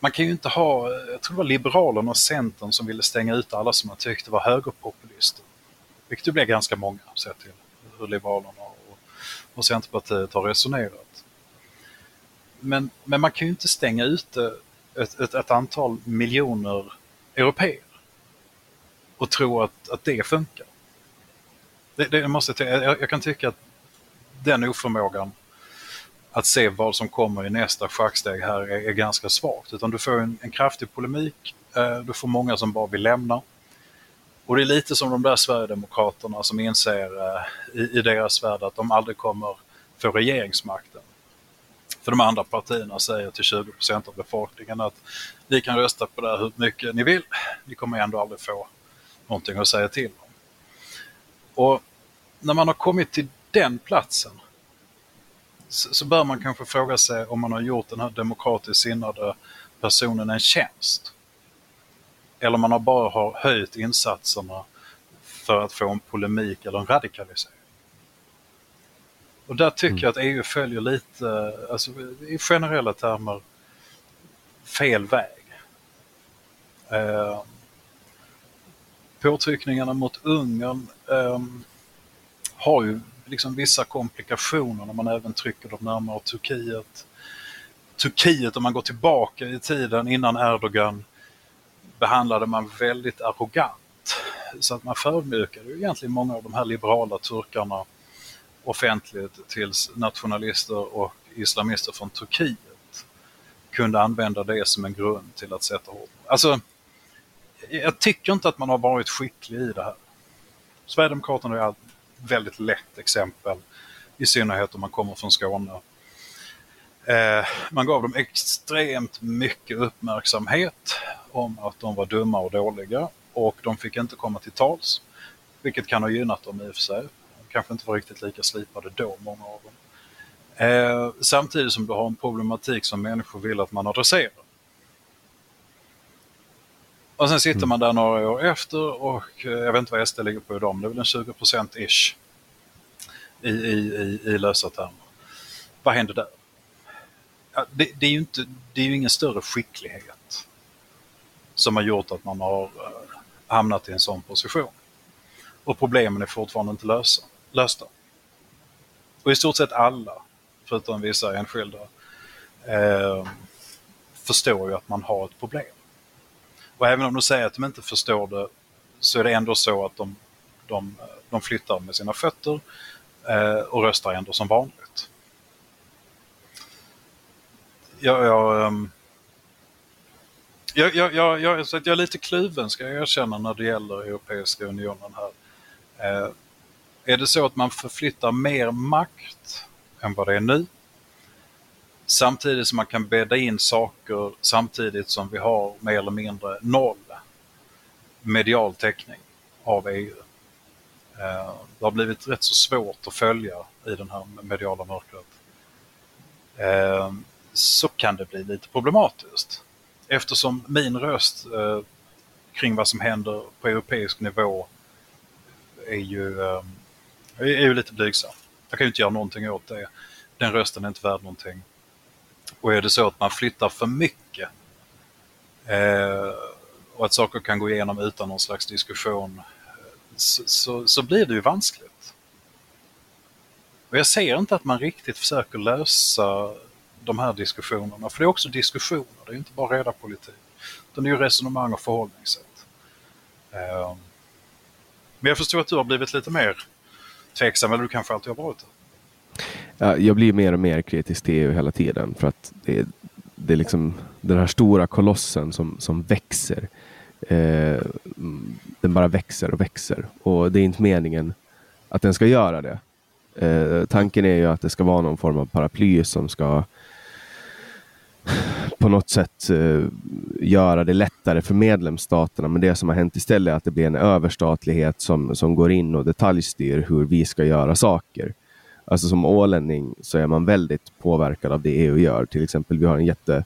man kan ju inte ha, eh, jag tror det var Liberalerna och Centern som ville stänga ut alla som man tyckte var högerpopulister. Vilket det blev ganska många sett till hur Liberalerna och, Centerpartiet har resonerat. Men, men man kan ju inte stänga ute ett, ett, ett antal miljoner europeer och tro att, att det funkar. Det, det måste jag, jag kan tycka att den oförmågan att se vad som kommer i nästa schacksteg här är, är ganska svagt. Utan du får en, en kraftig polemik, eh, du får många som bara vill lämna. Och det är lite som de där Sverigedemokraterna som inser eh, i, i deras värld att de aldrig kommer få regeringsmakten. För de andra partierna säger till 20 procent av befolkningen att ni kan rösta på det här hur mycket ni vill, ni kommer ändå aldrig få någonting att säga till om. Och när man har kommit till den platsen så, så bör man kanske fråga sig om man har gjort den här demokratiskt sinnade personen en tjänst. Eller man har bara har höjt insatserna för att få en polemik eller en radikalisering. Och där tycker mm. jag att EU följer lite, alltså i generella termer, fel väg. Eh, påtryckningarna mot Ungern eh, har ju liksom vissa komplikationer när man även trycker dem närmare Turkiet. Turkiet, om man går tillbaka i tiden innan Erdogan, behandlade man väldigt arrogant. Så att man förödmjukade ju egentligen många av de här liberala turkarna offentligt tills nationalister och islamister från Turkiet kunde använda det som en grund till att sätta hårt. Alltså, jag tycker inte att man har varit skicklig i det här. Sverigedemokraterna är ett väldigt lätt exempel, i synnerhet om man kommer från Skåne. Eh, man gav dem extremt mycket uppmärksamhet om att de var dumma och dåliga och de fick inte komma till tals, vilket kan ha gynnat dem i och för sig De kanske inte var riktigt lika slipade då, många av dem. Eh, samtidigt som du har en problematik som människor vill att man adresserar. Och sen sitter man där några år efter och eh, jag vet inte vad SD ligger på idag, men det är väl en 20%-ish i, i, i, i lösa termer. Vad händer där? Ja, det, det, är ju inte, det är ju ingen större skicklighet som har gjort att man har eh, hamnat i en sån position. Och problemen är fortfarande inte lösa lösta. Och i stort sett alla, förutom vissa enskilda, eh, förstår ju att man har ett problem. Och även om de säger att de inte förstår det så är det ändå så att de, de, de flyttar med sina fötter eh, och röstar ändå som vanligt. Jag, jag, ehm, jag, jag, jag, jag, så att jag är lite kluven ska jag erkänna när det gäller Europeiska unionen här. Eh, är det så att man förflyttar mer makt än vad det är nu, samtidigt som man kan bädda in saker samtidigt som vi har mer eller mindre noll medial täckning av EU. Eh, det har blivit rätt så svårt att följa i den här mediala mörkret. Eh, så kan det bli lite problematiskt. Eftersom min röst eh, kring vad som händer på europeisk nivå är ju eh, är ju lite blygsam. Jag kan ju inte göra någonting åt det. Den rösten är inte värd någonting. Och är det så att man flyttar för mycket eh, och att saker kan gå igenom utan någon slags diskussion så, så, så, blir det ju vanskligt. Och jag ser inte att man riktigt försöker lösa de här diskussionerna, för det är också diskussioner, det är inte bara reda politik. Utan det är ju resonemang och förhållningssätt. Ehm, men jag förstår att du har blivit lite mer tveksam, eller du kanske alltid har varit det? Ja, jag blir mer och mer kritisk till EU hela tiden för att det är, det är liksom den här stora kolossen som, som växer. Eh, den bara växer och växer och det är inte meningen att den ska göra det. Eh, tanken är ju att det ska vara någon form av paraply som ska på något sätt eh, göra det lättare för medlemsstaterna. Men det som har hänt istället är att det blir en överstatlighet som, som går in och detaljstyr hur vi ska göra saker. Alltså som ålänning så är man väldigt påverkad av det EU gör. Till exempel vi har en jätte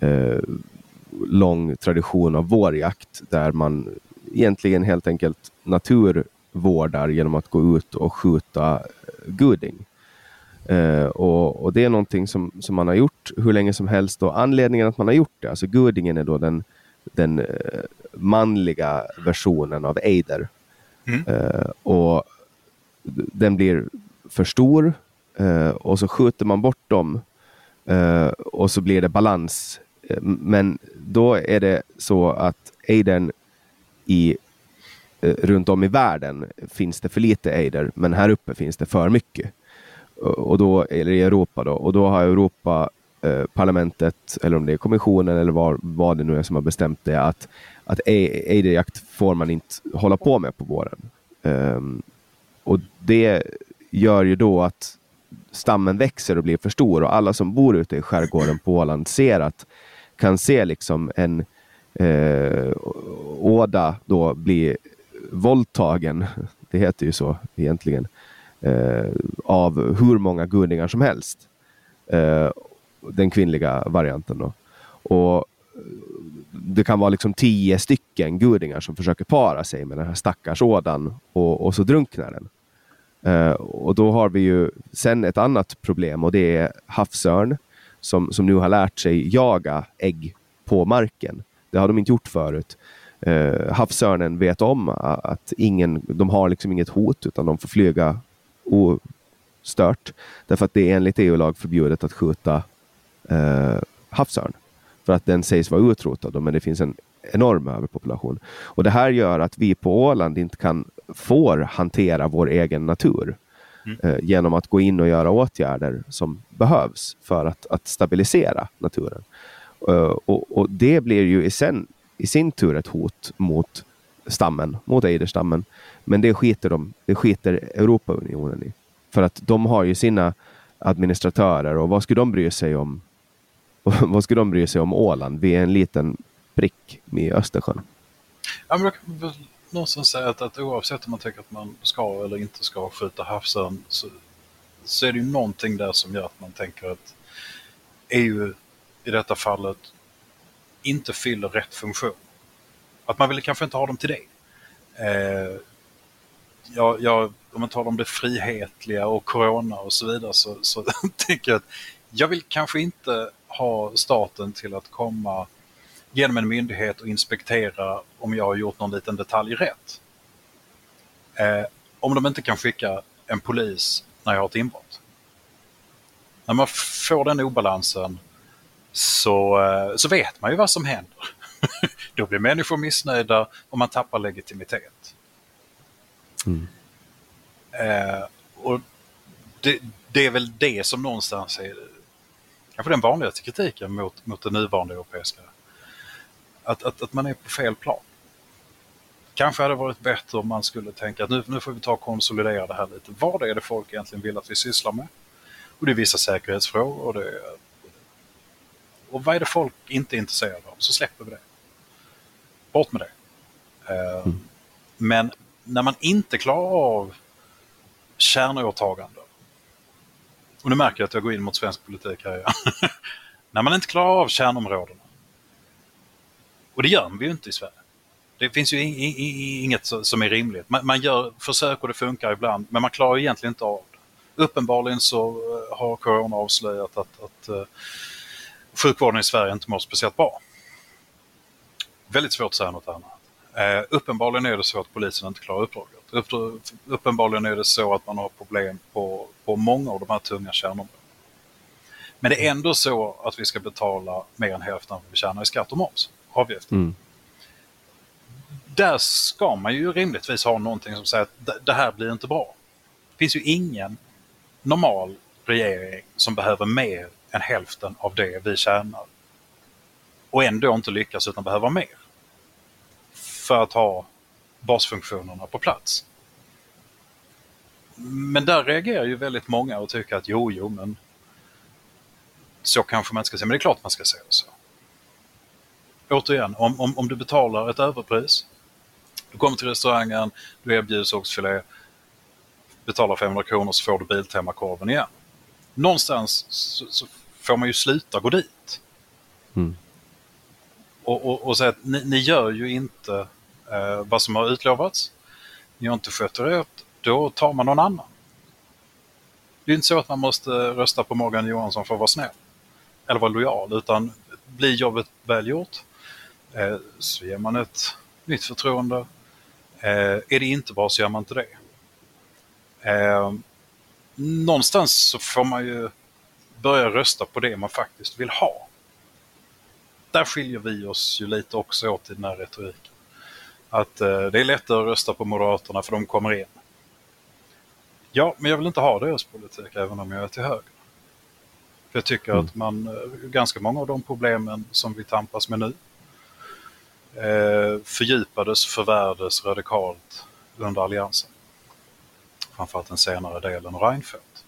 eh, lång tradition av vårjakt där man egentligen helt enkelt naturvårdar genom att gå ut och skjuta guding. Uh, och, och, det är någonting som, som man har gjort hur länge som helst och anledningen att man har gjort det, alltså Gudingen är då den, den uh, manliga versionen av Eider. Mm. Uh, och den blir för stor och så skjuter man bort dem och så blir det balans. Men då är det så att Eidern i runt om i världen finns det för lite Eider, men här uppe finns det för mycket och då, eller i Europa då, och då har Europa eh, parlamentet, eller om det är kommissionen eller vad, vad det nu är som har bestämt det, att, att ejderjakt får man inte hålla på med på våren. Um, och det gör ju då att stammen växer och blir för stor och alla som bor ute i skärgården på Åland ser att, kan se liksom en eh, åda då bli våldtagen det heter ju så egentligen, eh, av hur många gudingar som helst. Eh, den kvinnliga varianten då. Och det kan vara liksom tio stycken gudingar som försöker para sig med den här stackars ådan och, och så drunknar den. Eh, och då har vi ju sen ett annat problem och det är havsörn som, som nu har lärt sig jaga ägg på marken. Det har de inte gjort förut. Eh, havsörnen vet om att ingen, de har liksom inget hot utan de får flyga ostört. Därför att det är enligt EU-lag förbjudet att skjuta uh, havsörn. För att den sägs vara utrotad, men det finns en enorm överpopulation. Och det här gör att vi på Åland inte kan, får hantera vår egen natur. Mm. Eh, genom att gå in och göra åtgärder som behövs för att, att stabilisera naturen. Uh, och, och, det blir ju i, sen, i sin tur ett hot mot stammen, mot ejderstammen. Men det skiter, de, det skiter Europaunionen i. För att de har ju sina administratörer och vad skulle de bry sig om <laughs> vad ska de bry sig om Åland? Vi är en liten prick i Östersjön. Ja, men jag kan väl någonstans säga att, att oavsett om man tycker att man ska eller inte ska skjuta havsörn så, så är det ju någonting där som gör att man tänker att EU i detta fallet inte fyller rätt funktion. Att man vill kanske inte ha dem till det. Eh, jag, jag, om man talar om det frihetliga och corona och så vidare så, så <laughs> tänker jag att jag vill kanske inte ha staten till att komma genom en myndighet och inspektera om jag har gjort någon liten detalj rätt. Eh, om de inte kan skicka en polis när jag har ett inbrott. När man får den obalansen så, eh, så vet man ju vad som händer. <laughs> Då blir människor missnöjda och man tappar legitimitet. Mm. Eh, och det, det, är väl det som någonstans är kanske den vanligaste kritiken mot, mot det nuvarande europeiska. Att, att, att man är på fel plan. Kanske hade det varit bättre om man skulle tänka att nu, nu får vi ta och konsolidera det här lite. Vad är det folk egentligen vill att vi sysslar med? Och det är vissa säkerhetsfrågor. Och, det, och vad är det folk inte är intresserade av? Så släpper vi det. Bort med det. Eh, mm. Men när man inte klarar av kärnåtaganden och nu märker jag att jag går in mot svensk politik här igen. <laughs> När man inte klarar av kärnområdena. Och det gör vi ju inte i Sverige. Det finns ju inget som är rimligt. Man, gör försök och det funkar ibland, men man klarar egentligen inte av det. Uppenbarligen så eh, har corona avslöjat att, att uh, sjukvården i Sverige inte mår speciellt bra. Väldigt svårt att säga något annat. Uh, uppenbarligen är det så att polisen inte klarar uppdraget. Upp, uppenbarligen är det så att man har problem på på många av de här tunga kärnområdena. Men det är ändå så att vi ska betala mer än hälften av vad vi tjänar i skatt och moms, avgifter. Mm. Där ska man ju rimligtvis ha någonting som säger att det här blir inte bra. Det finns ju ingen normal regering som behöver mer än hälften av det vi tjänar och ändå inte lyckas utan behöver mer för att ha basfunktionerna på plats. Men där reagerar ju väldigt många och tycker att jo, jo, men så kanske man inte ska säga. Men det är klart man ska säga så. Återigen, om, om, om du betalar ett överpris, du kommer till restaurangen, du erbjuds oxfilé, betalar 500 kronor så får du Biltemakorven igen. Någonstans så, så, får man ju sluta gå dit. Mm. Och, och, och säga att ni, ni, gör ju inte eh, vad som har utlovats. Ni har inte skött er då tar man någon annan. Det är inte så att man måste rösta på Morgan Johansson för att vara snäll eller vara lojal, utan blir jobbet väl gjort eh, så ger man ett nytt förtroende. Eh, är det inte bra så gör man inte det. Eh, någonstans så får man ju börja rösta på det man faktiskt vill ha. Där skiljer vi oss ju lite också åt i den här retoriken. Att eh, det är lättare att rösta på Moderaterna för de kommer in. Ja, men jag vill inte ha deras politik även om jag är till höger. För jag tycker mm. att man, eh, ganska många av de problemen som vi tampas med nu eh, fördjupades, förvärdes radikalt under Alliansen. Framförallt den senare delen av Reinfeldt.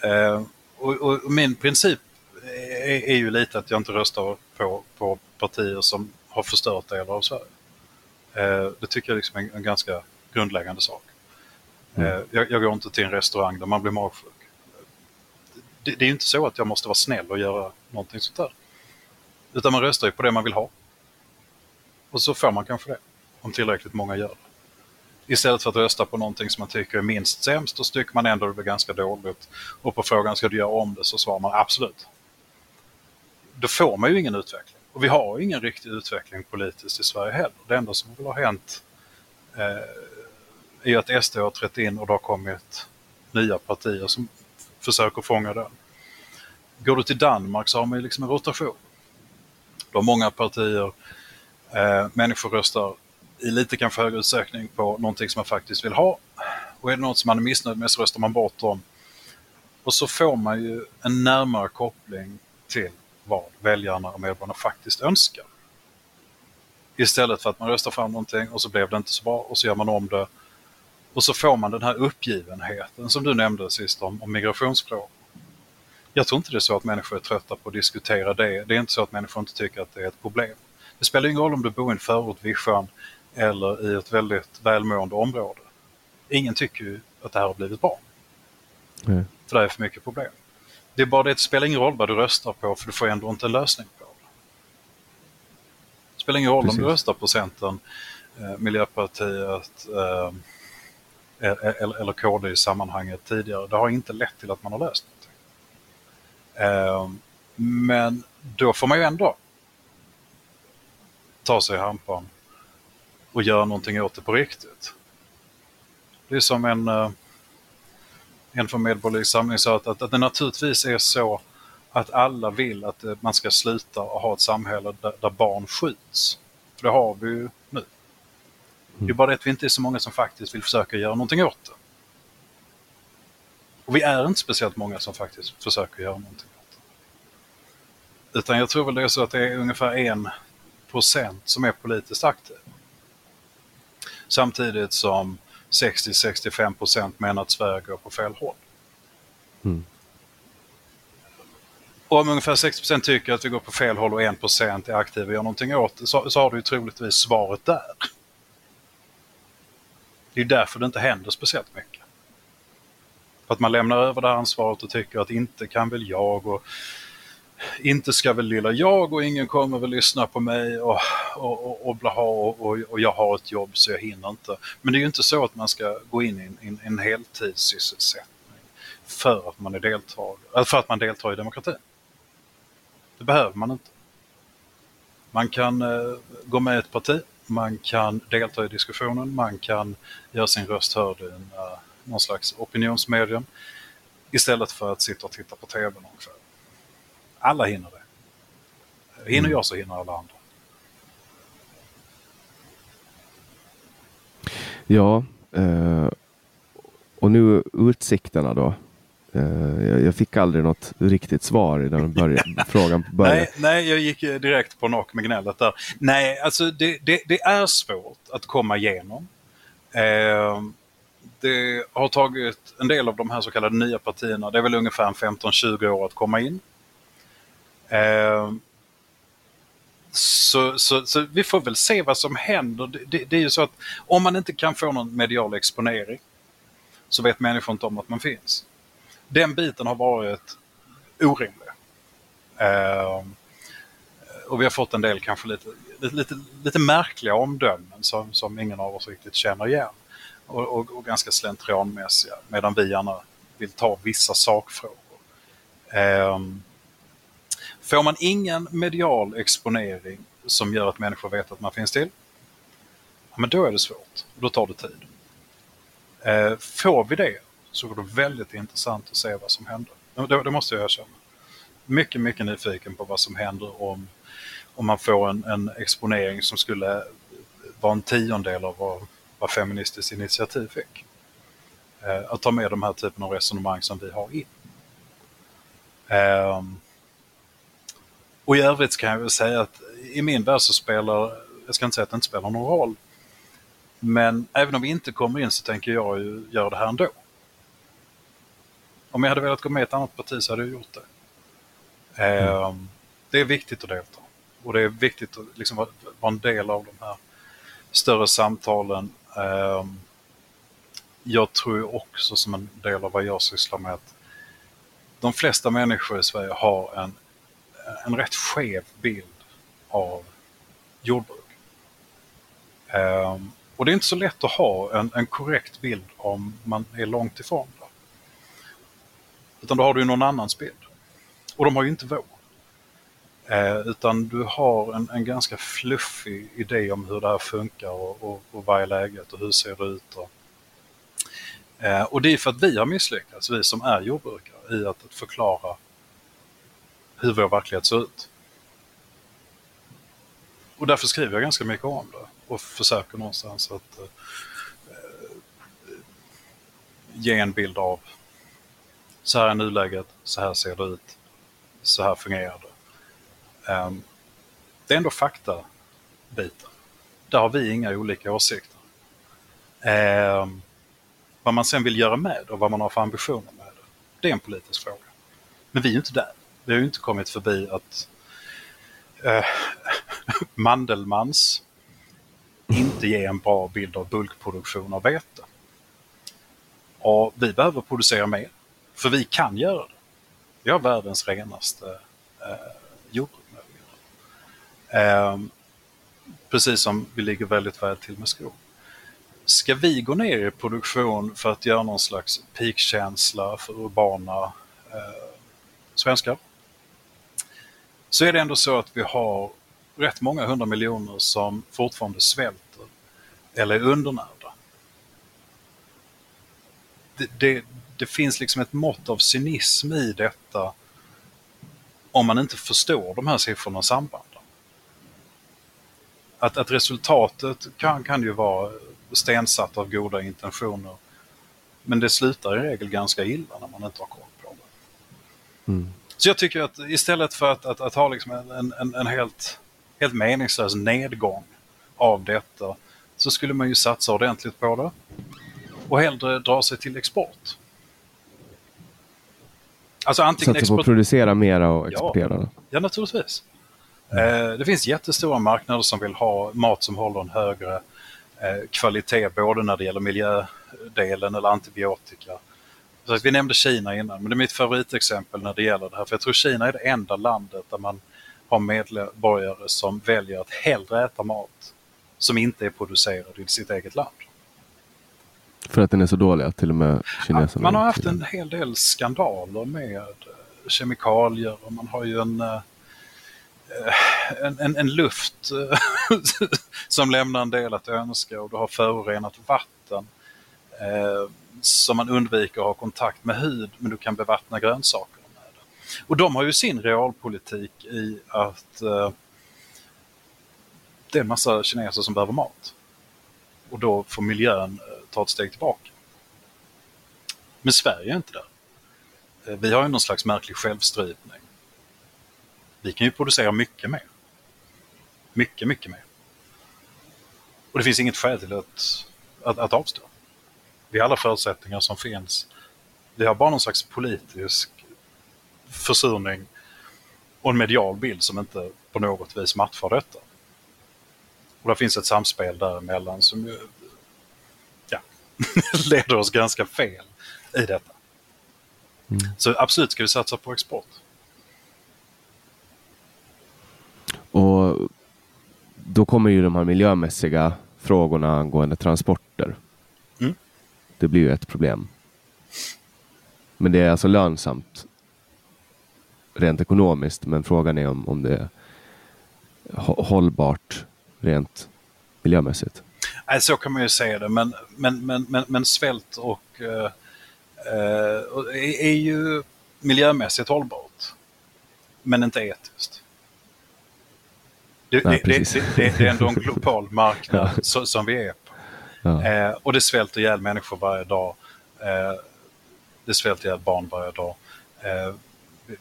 Eh, och, och, min princip är, är, ju lite att jag inte röstar på, på partier som har förstört delar av Sverige. Eh, det tycker jag liksom är en, en ganska grundläggande sak. Mm. Jag, jag, går inte till en restaurang där man blir magsjuk. Det, det är inte så att jag måste vara snäll och göra någonting sånt där. Utan man röstar ju på det man vill ha. Och så får man kanske det, om tillräckligt många gör det. Istället för att rösta på någonting som man tycker är minst sämst, och så tycker man ändå det blir ganska dåligt. Och på frågan ska du göra om det så svarar man absolut. Då får man ju ingen utveckling. Och vi har ingen riktig utveckling politiskt i Sverige heller. Det enda som väl har hänt eh, är ju att SD har trätt in och det har kommit nya partier som försöker fånga den. Går du till Danmark så har man ju liksom en rotation. De har många partier, eh, människor röstar i lite kanske högre utsträckning på någonting som man faktiskt vill ha. Och är det något som man är missnöjd med så röstar man bort dem. Och så får man ju en närmare koppling till vad väljarna och medborgarna faktiskt önskar. Istället för att man röstar fram någonting och så blev det inte så bra och så gör man om det. Och så får man den här uppgivenheten som du nämnde sist om, om migrationsfrågor. Jag tror inte det är så att människor är trötta på att diskutera det. Det är inte så att människor inte tycker att det är ett problem. Det spelar ingen roll om du bor i en förort vid sjön eller i ett väldigt välmående område. Ingen tycker ju att det här har blivit bra. Mm. För det är för mycket problem. Det är bara det att det spelar ingen roll vad du röstar på för du får ändå inte en lösning på det. Det spelar ingen roll Precis. om du röstar på Centern, eh, Miljöpartiet eh, eller, eller KD i sammanhanget tidigare. Det har inte lett till att man har löst någonting. Eh, men då får man ju ändå ta sig i hampan och göra någonting åt det på riktigt. Det är som en, eh, en från Medborgerlig Samling sa att, att, att det naturligtvis är så att alla vill att eh, man ska sluta och ha ett samhälle där, där barn skjuts. För det har vi ju nu. Det är bara det att vi inte är så många som faktiskt vill försöka göra någonting åt det. Och vi är inte speciellt många som faktiskt försöker göra någonting åt det. Utan jag tror väl det är så att det är ungefär en procent som är politiskt aktiv. Samtidigt som 60-65 procent menar att Sverige går på fel håll. Mm. Och om ungefär 60 procent tycker att vi går på fel håll och 1 procent är aktiva och gör någonting åt det så, så har du ju troligtvis svaret där. Det är därför det inte händer speciellt mycket. För att man lämnar över det här ansvaret och tycker att inte kan väl jag och inte ska väl lilla jag och ingen kommer väl lyssna på mig och, och, och, och blaha och, och, jag har ett jobb så jag hinner inte. Men det är ju inte så att man ska gå in i en, in, en heltidssysselsättning för att man är deltagare, för att man deltar i demokratin. Det behöver man inte. Man kan eh, gå med i ett parti, man kan delta i diskussionen, man kan göra sin röst hörd i en, uh, någon slags opinionsmedium istället för att sitta och titta på TV någon kväll. Alla hinner det. Hinner jag så hinner alla andra. Ja, eh, och nu utsikterna då. Eh, jag fick aldrig något riktigt svar i den <laughs> början, frågan började. Nej, nej, jag gick direkt på knock med gnället där. Nej, alltså det, det, det är svårt att komma igenom. Eh, det har tagit en del av de här så kallade nya partierna, det är väl ungefär 15-20 år att komma in. Ehm, så, så, så, vi får väl se vad som händer. Det, det, det, är ju så att om man inte kan få någon medial exponering så vet människor inte om att man finns. Den biten har varit orimlig. Eh, och vi har fått en del kanske lite, lite, lite, lite märkliga omdömen som, som ingen av oss riktigt känner igen. Och, och, och ganska slentrianmässiga medan vi gärna vill ta vissa sakfrågor. Eh, Får man ingen medial exponering som gör att människor vet att man finns till, ja, men då är det svårt. Då tar det tid. Eh, får vi det så går det väldigt intressant att se vad som händer. Det, det måste jag erkänna. Mycket, mycket nyfiken på vad som händer om, om man får en, en exponering som skulle vara en tiondel av vad, vad Feministiskt initiativ fick. Eh, att ta med de här typen av resonemang som vi har in. Eh, och i övrigt kan jag väl säga att i min värld så spelar, jag ska inte säga att det inte spelar någon roll, men även om vi inte kommer in så tänker jag ju göra det här ändå. Om jag hade velat gå med i ett annat parti så hade jag gjort det. Mm. Det är viktigt att delta. Och det är viktigt att liksom vara en del av de här större samtalen. Ehm, jag tror också som en del av vad jag sysslar med att de flesta människor i Sverige har en, en rätt skev bild av jordbruk. Um, och det är inte så lätt att ha en, en korrekt bild om man är långt ifrån det. Utan då har du någon annans bild. Och de har ju inte vår. Eh, utan du har en, en, ganska fluffig idé om hur det här funkar och, och, och vad är läget och hur ser det ut. Och, eh, och det är för att vi har misslyckats, vi som är jordbrukare, i att, att förklara hur vår verklighet ser ut. Och därför skriver jag ganska mycket om det och försöker någonstans att eh, eh ge en bild av så här är nuläget, så här ser det ut, så här fungerar det. Ehm, det är ändå faktabiten. Där har vi inga olika åsikter. Ehm, vad man sen vill göra med och vad man har för ambitioner med det, det är en politisk fråga. Men vi är ju inte där. Vi har ju inte kommit förbi att eh, <laughs> Mandelmans inte ger en bra bild av bulkproduktion av vete. Och vi behöver producera mer. För vi kan göra det. Vi har världens renaste eh, jordbruk. Eh, precis som vi ligger väldigt väl till med skog. Ska vi gå ner i produktion för att göra någon slags peakkänsla för urbana eh, svenskar? Så är det ändå så att vi har rätt många hundra miljoner som fortfarande svälter eller är undernärda. Det, det, det finns liksom ett mått av cynism i detta om man inte förstår de här siffrorna och sambanden. Att, att resultatet kan, kan ju vara stensatt av goda intentioner. Men det slutar i regel ganska illa när man inte har koll på det. Mm. Så jag tycker att istället för att, att, att ha liksom en, en, en helt, helt meningslös nedgång av detta så skulle man ju satsa ordentligt på det och hellre dra sig till export. Alltså antingen Satsa på att producera mera och exportera? Ja, ja naturligtvis. Eh, det finns jättestora marknader som vill ha mat som håller en högre eh, kvalitet både när det gäller miljödelen eller antibiotika. Så att vi nämnde Kina innan, men det är mitt favoritexempel när det gäller det här. För jag tror Kina är det enda landet där man har medborgare som väljer att hellre äta mat som inte är producerad i sitt eget land. För att den är så dålig att till och med kineserna... man har haft en hel del skandaler med eh, kemikalier och man har ju en, eh, en, en, en luft eh, <laughs> som lämnar en del att önska och du har förorenat vatten som man undviker att ha kontakt med hud men du kan bevattna grönsaker med det. Och de har ju sin realpolitik i att eh, det är en massa kineser som behöver mat. Och då får miljön eh, ta ett steg tillbaka. Men Sverige är inte där. Eh, vi har ju någon slags märklig självstrypning. Vi kan ju producera mycket mer. Mycket, mycket mer. Och det finns inget skäl till att, att, att avstå. Har alla förutsättningar som finns. Vi har bara någon slags politisk försurning och en medial bild som inte på något vis matchar detta. Och det finns ett samspel däremellan som ju <laughs> leder oss ganska fel i detta. Mm. Så absolut ska vi satsa på export. Och då kommer ju de här miljömässiga frågorna angående transporter. Det blir ju ett problem. Men det är alltså lönsamt rent ekonomiskt, men frågan är om, om det är hållbart rent miljömässigt. Nej, så kan man ju säga det, men, men, men, men, men svält och, uh, uh, är, ju miljömässigt hållbart, men inte etiskt. Det, Nej, det, det, det, är ändå en global <laughs> marknad ja. som vi är på. Ja. Eh, och det svälter ihjäl människor varje dag. Eh, det svälter ihjäl barn varje dag. Eh,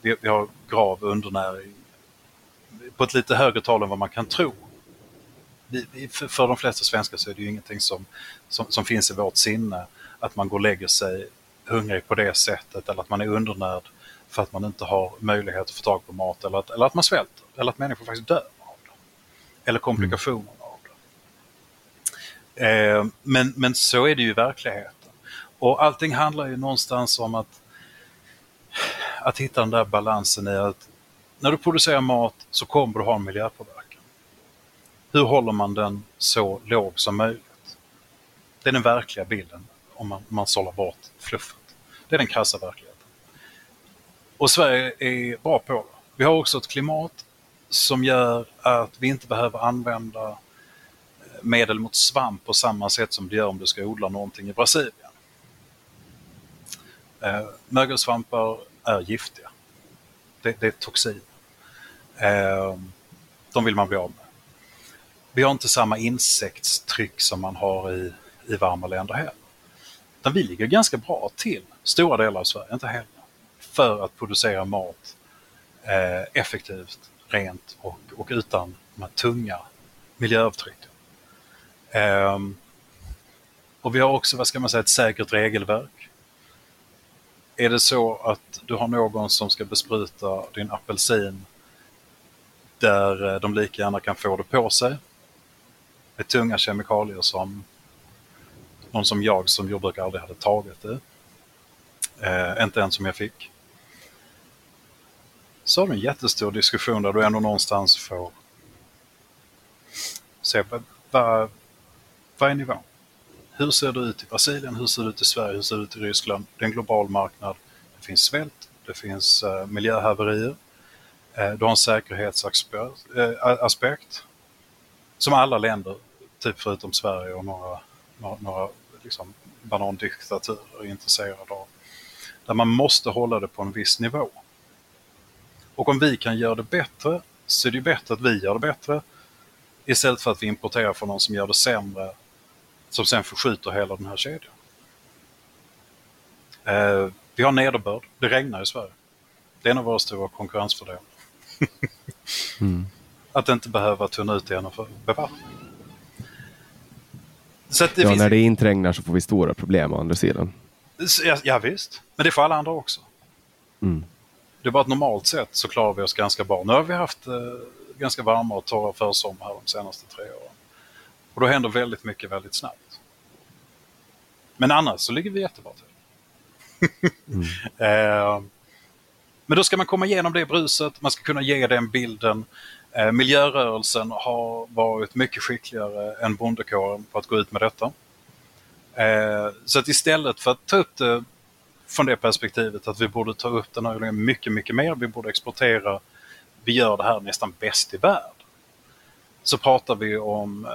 vi, vi, har grav undernäring på ett lite högre tal än vad man kan tro för de flesta svenskar så är det ju ingenting som, som, som, finns i vårt sinne. Att man går och lägger sig hungrig på det sättet eller att man är undernärd för att man inte har möjlighet att få tag på mat eller att, eller att man svälter eller att människor faktiskt dör av det. Eller komplikationer mm. Eh, men, men så är det ju i verkligheten. Och allting handlar ju någonstans om att, att hitta den där balansen i att när du producerar mat så kommer du ha en miljöpåverkan. Hur håller man den så låg som möjligt? Det är den verkliga bilden om man, man sållar bort fluffet. Det är den krassa verkligheten. Och Sverige är bra på det. Vi har också ett klimat som gör att vi inte behöver använda medel mot svamp på samma sätt som det gör om du ska odla någonting i Brasilien. Eh, mögelsvampar är giftiga. Det, det är toxin. Eh, de vill man bli av med. Vi har inte samma insektstryck som man har i, i varma länder heller. Utan vi ligger ganska bra till, stora delar av Sverige, inte heller, för att producera mat eh, effektivt, rent och, och utan de här tunga miljöavtrycken. Ehm, och vi har också, vad ska man säga, ett säkert regelverk. Är det så att du har någon som ska bespruta din apelsin där eh, de lika gärna kan få det på sig med tunga kemikalier som någon som jag som jordbrukare aldrig hade tagit det. Eh, inte ens som jag fick. Så har du en jättestor diskussion där du ändå någonstans får se vad, vad, nivå. är nivån? Hur ser det ut i Brasilien? Hur ser det ut i Sverige? Hur ser det ut i Ryssland? Det är en global marknad. Det finns svält, det finns eh, miljöhaverier. eh, du har en säkerhetsaspekt eh, som alla länder, typ förutom Sverige och några, några, några liksom, banandiktaturer är intresserade av. Där man måste hålla det på en viss nivå. Och om vi kan göra det bättre så är det bättre att vi gör det bättre istället för att vi importerar från någon som gör det sämre som sen förskjuter hela den här kedjan. Eh, vi har nederbörd, det regnar i Sverige. Det är en av våra stora konkurrensfördelar. <laughs> mm. Att inte behöva tunna ut igen för bevattning. Ja, finns... när det inte regnar så får vi stora problem å andra sidan. Ja, ja visst, men det får alla andra också. Mm. Det är bara att normalt sett så klarar vi oss ganska bra. Nu har vi haft eh, ganska varma och torra försommar de senaste tre åren. Och då händer väldigt mycket väldigt snabbt. Men annars så ligger vi jättebra till. <laughs> mm. eh, men då ska man komma igenom det bruset, man ska kunna ge den bilden. Eh, miljörörelsen har varit mycket skickligare än bondekåren på att gå ut med detta. Eh, så att istället för att ta upp det från det perspektivet att vi borde ta upp den här mycket, mycket mer, vi borde exportera, vi gör det här nästan bäst i världen. Så pratar vi om,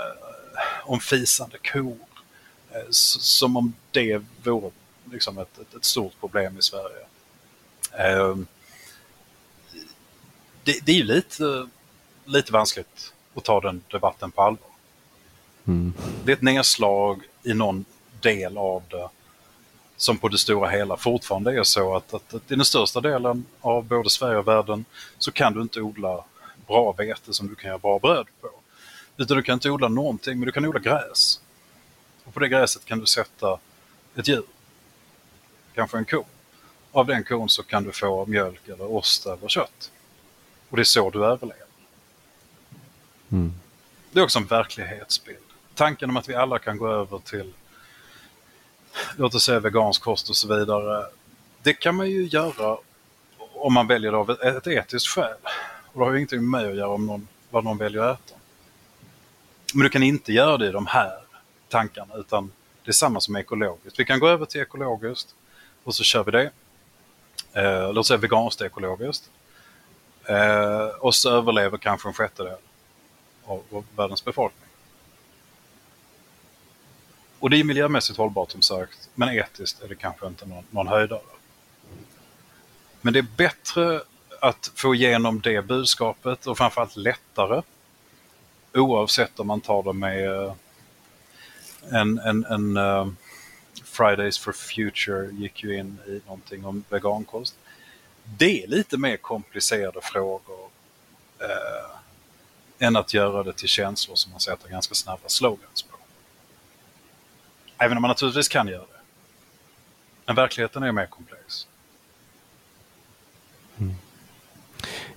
om fisande kor, som om det vore liksom ett, ett, ett stort problem i Sverige. Det, det är ju lite lite vanskligt att ta den debatten på allvar. Mm. Det är ett nedslag i någon del av det som på det stora hela fortfarande är så att, att, att i den största delen av både Sverige och världen så kan du inte odla bra vete som du kan göra bra bröd på. Utan du kan inte odla någonting, men du kan odla gräs. Och på det gräset kan du sätta ett djur. Kanske en ko. Av den kon så kan du få mjölk eller ost eller kött. Och det är så du överlever. Mm. Det är också en verklighetsbild. Tanken om att vi alla kan gå över till, låt oss säga vegansk kost och så vidare. Det kan man ju göra om man väljer det av ett etiskt skäl. Och det har ju ingenting med att göra om någon, vad någon väljer att äta. Men du kan inte göra det i de här tankarna utan det är samma som ekologiskt. Vi kan gå över till ekologiskt och så kör vi det. Eh, låt säga veganskt ekologiskt. Eh, och så överlever kanske en sjättedel av, av världens befolkning. Och det är miljömässigt hållbart som sagt, men etiskt är det kanske inte någon, någon höjdare. Men det är bättre att få igenom det budskapet och framförallt lättare oavsett om man tar det med eh, en, en, en uh, Fridays for Future gick ju in i någonting om vegankost. Det är lite mer komplicerade frågor. Uh, än att göra det till känslor som man sätter ganska snabba slogans på. Även om man naturligtvis kan göra det. Men verkligheten är mer komplex. Mm.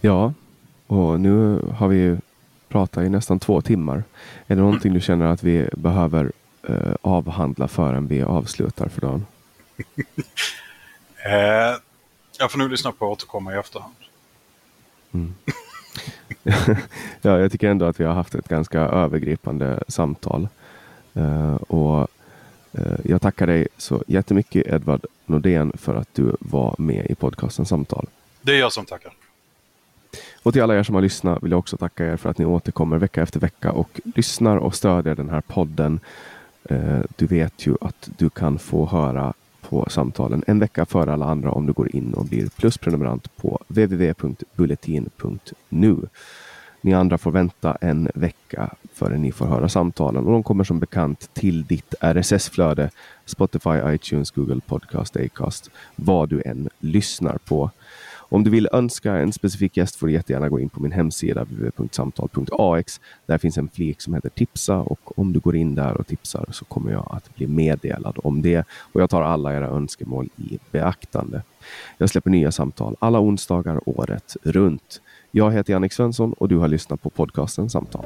Ja, och nu har vi pratat i nästan två timmar. Är det någonting du känner att vi behöver eh, avhandla förrän vi avslutar för dagen? <laughs> eh, jag får nu lyssna på och återkomma i efterhand. Mm. <laughs> ja, jag tycker ändå att vi har haft ett ganska övergripande samtal. Uh, och uh, Jag tackar dig så jättemycket Edvard Nordén för att du var med i podcasten Samtal. Det är jag som tackar. Och till alla er som har lyssnat vill jag också tacka er för att ni återkommer vecka efter vecka och lyssnar och stödjer den här podden. Eh, du vet ju att du kan få höra på samtalen en vecka före alla andra om du går in och blir plusprenumerant på www.bulletin.nu. Ni andra får vänta en vecka före ni får höra samtalen och de kommer som bekant till ditt RSS-flöde Spotify, iTunes, Google Podcast, Acast, vad du än lyssnar på. Om du vill önska en specifik gäst får du jättegärna gå in på min hemsida www.samtal.ax. Där finns en flik som heter tipsa och om du går in där och tipsar så kommer jag att bli meddelad om det och jag tar alla era önskemål i beaktande. Jag släpper nya samtal alla onsdagar året runt. Jag heter Jannik Svensson och du har lyssnat på podcasten Samtal.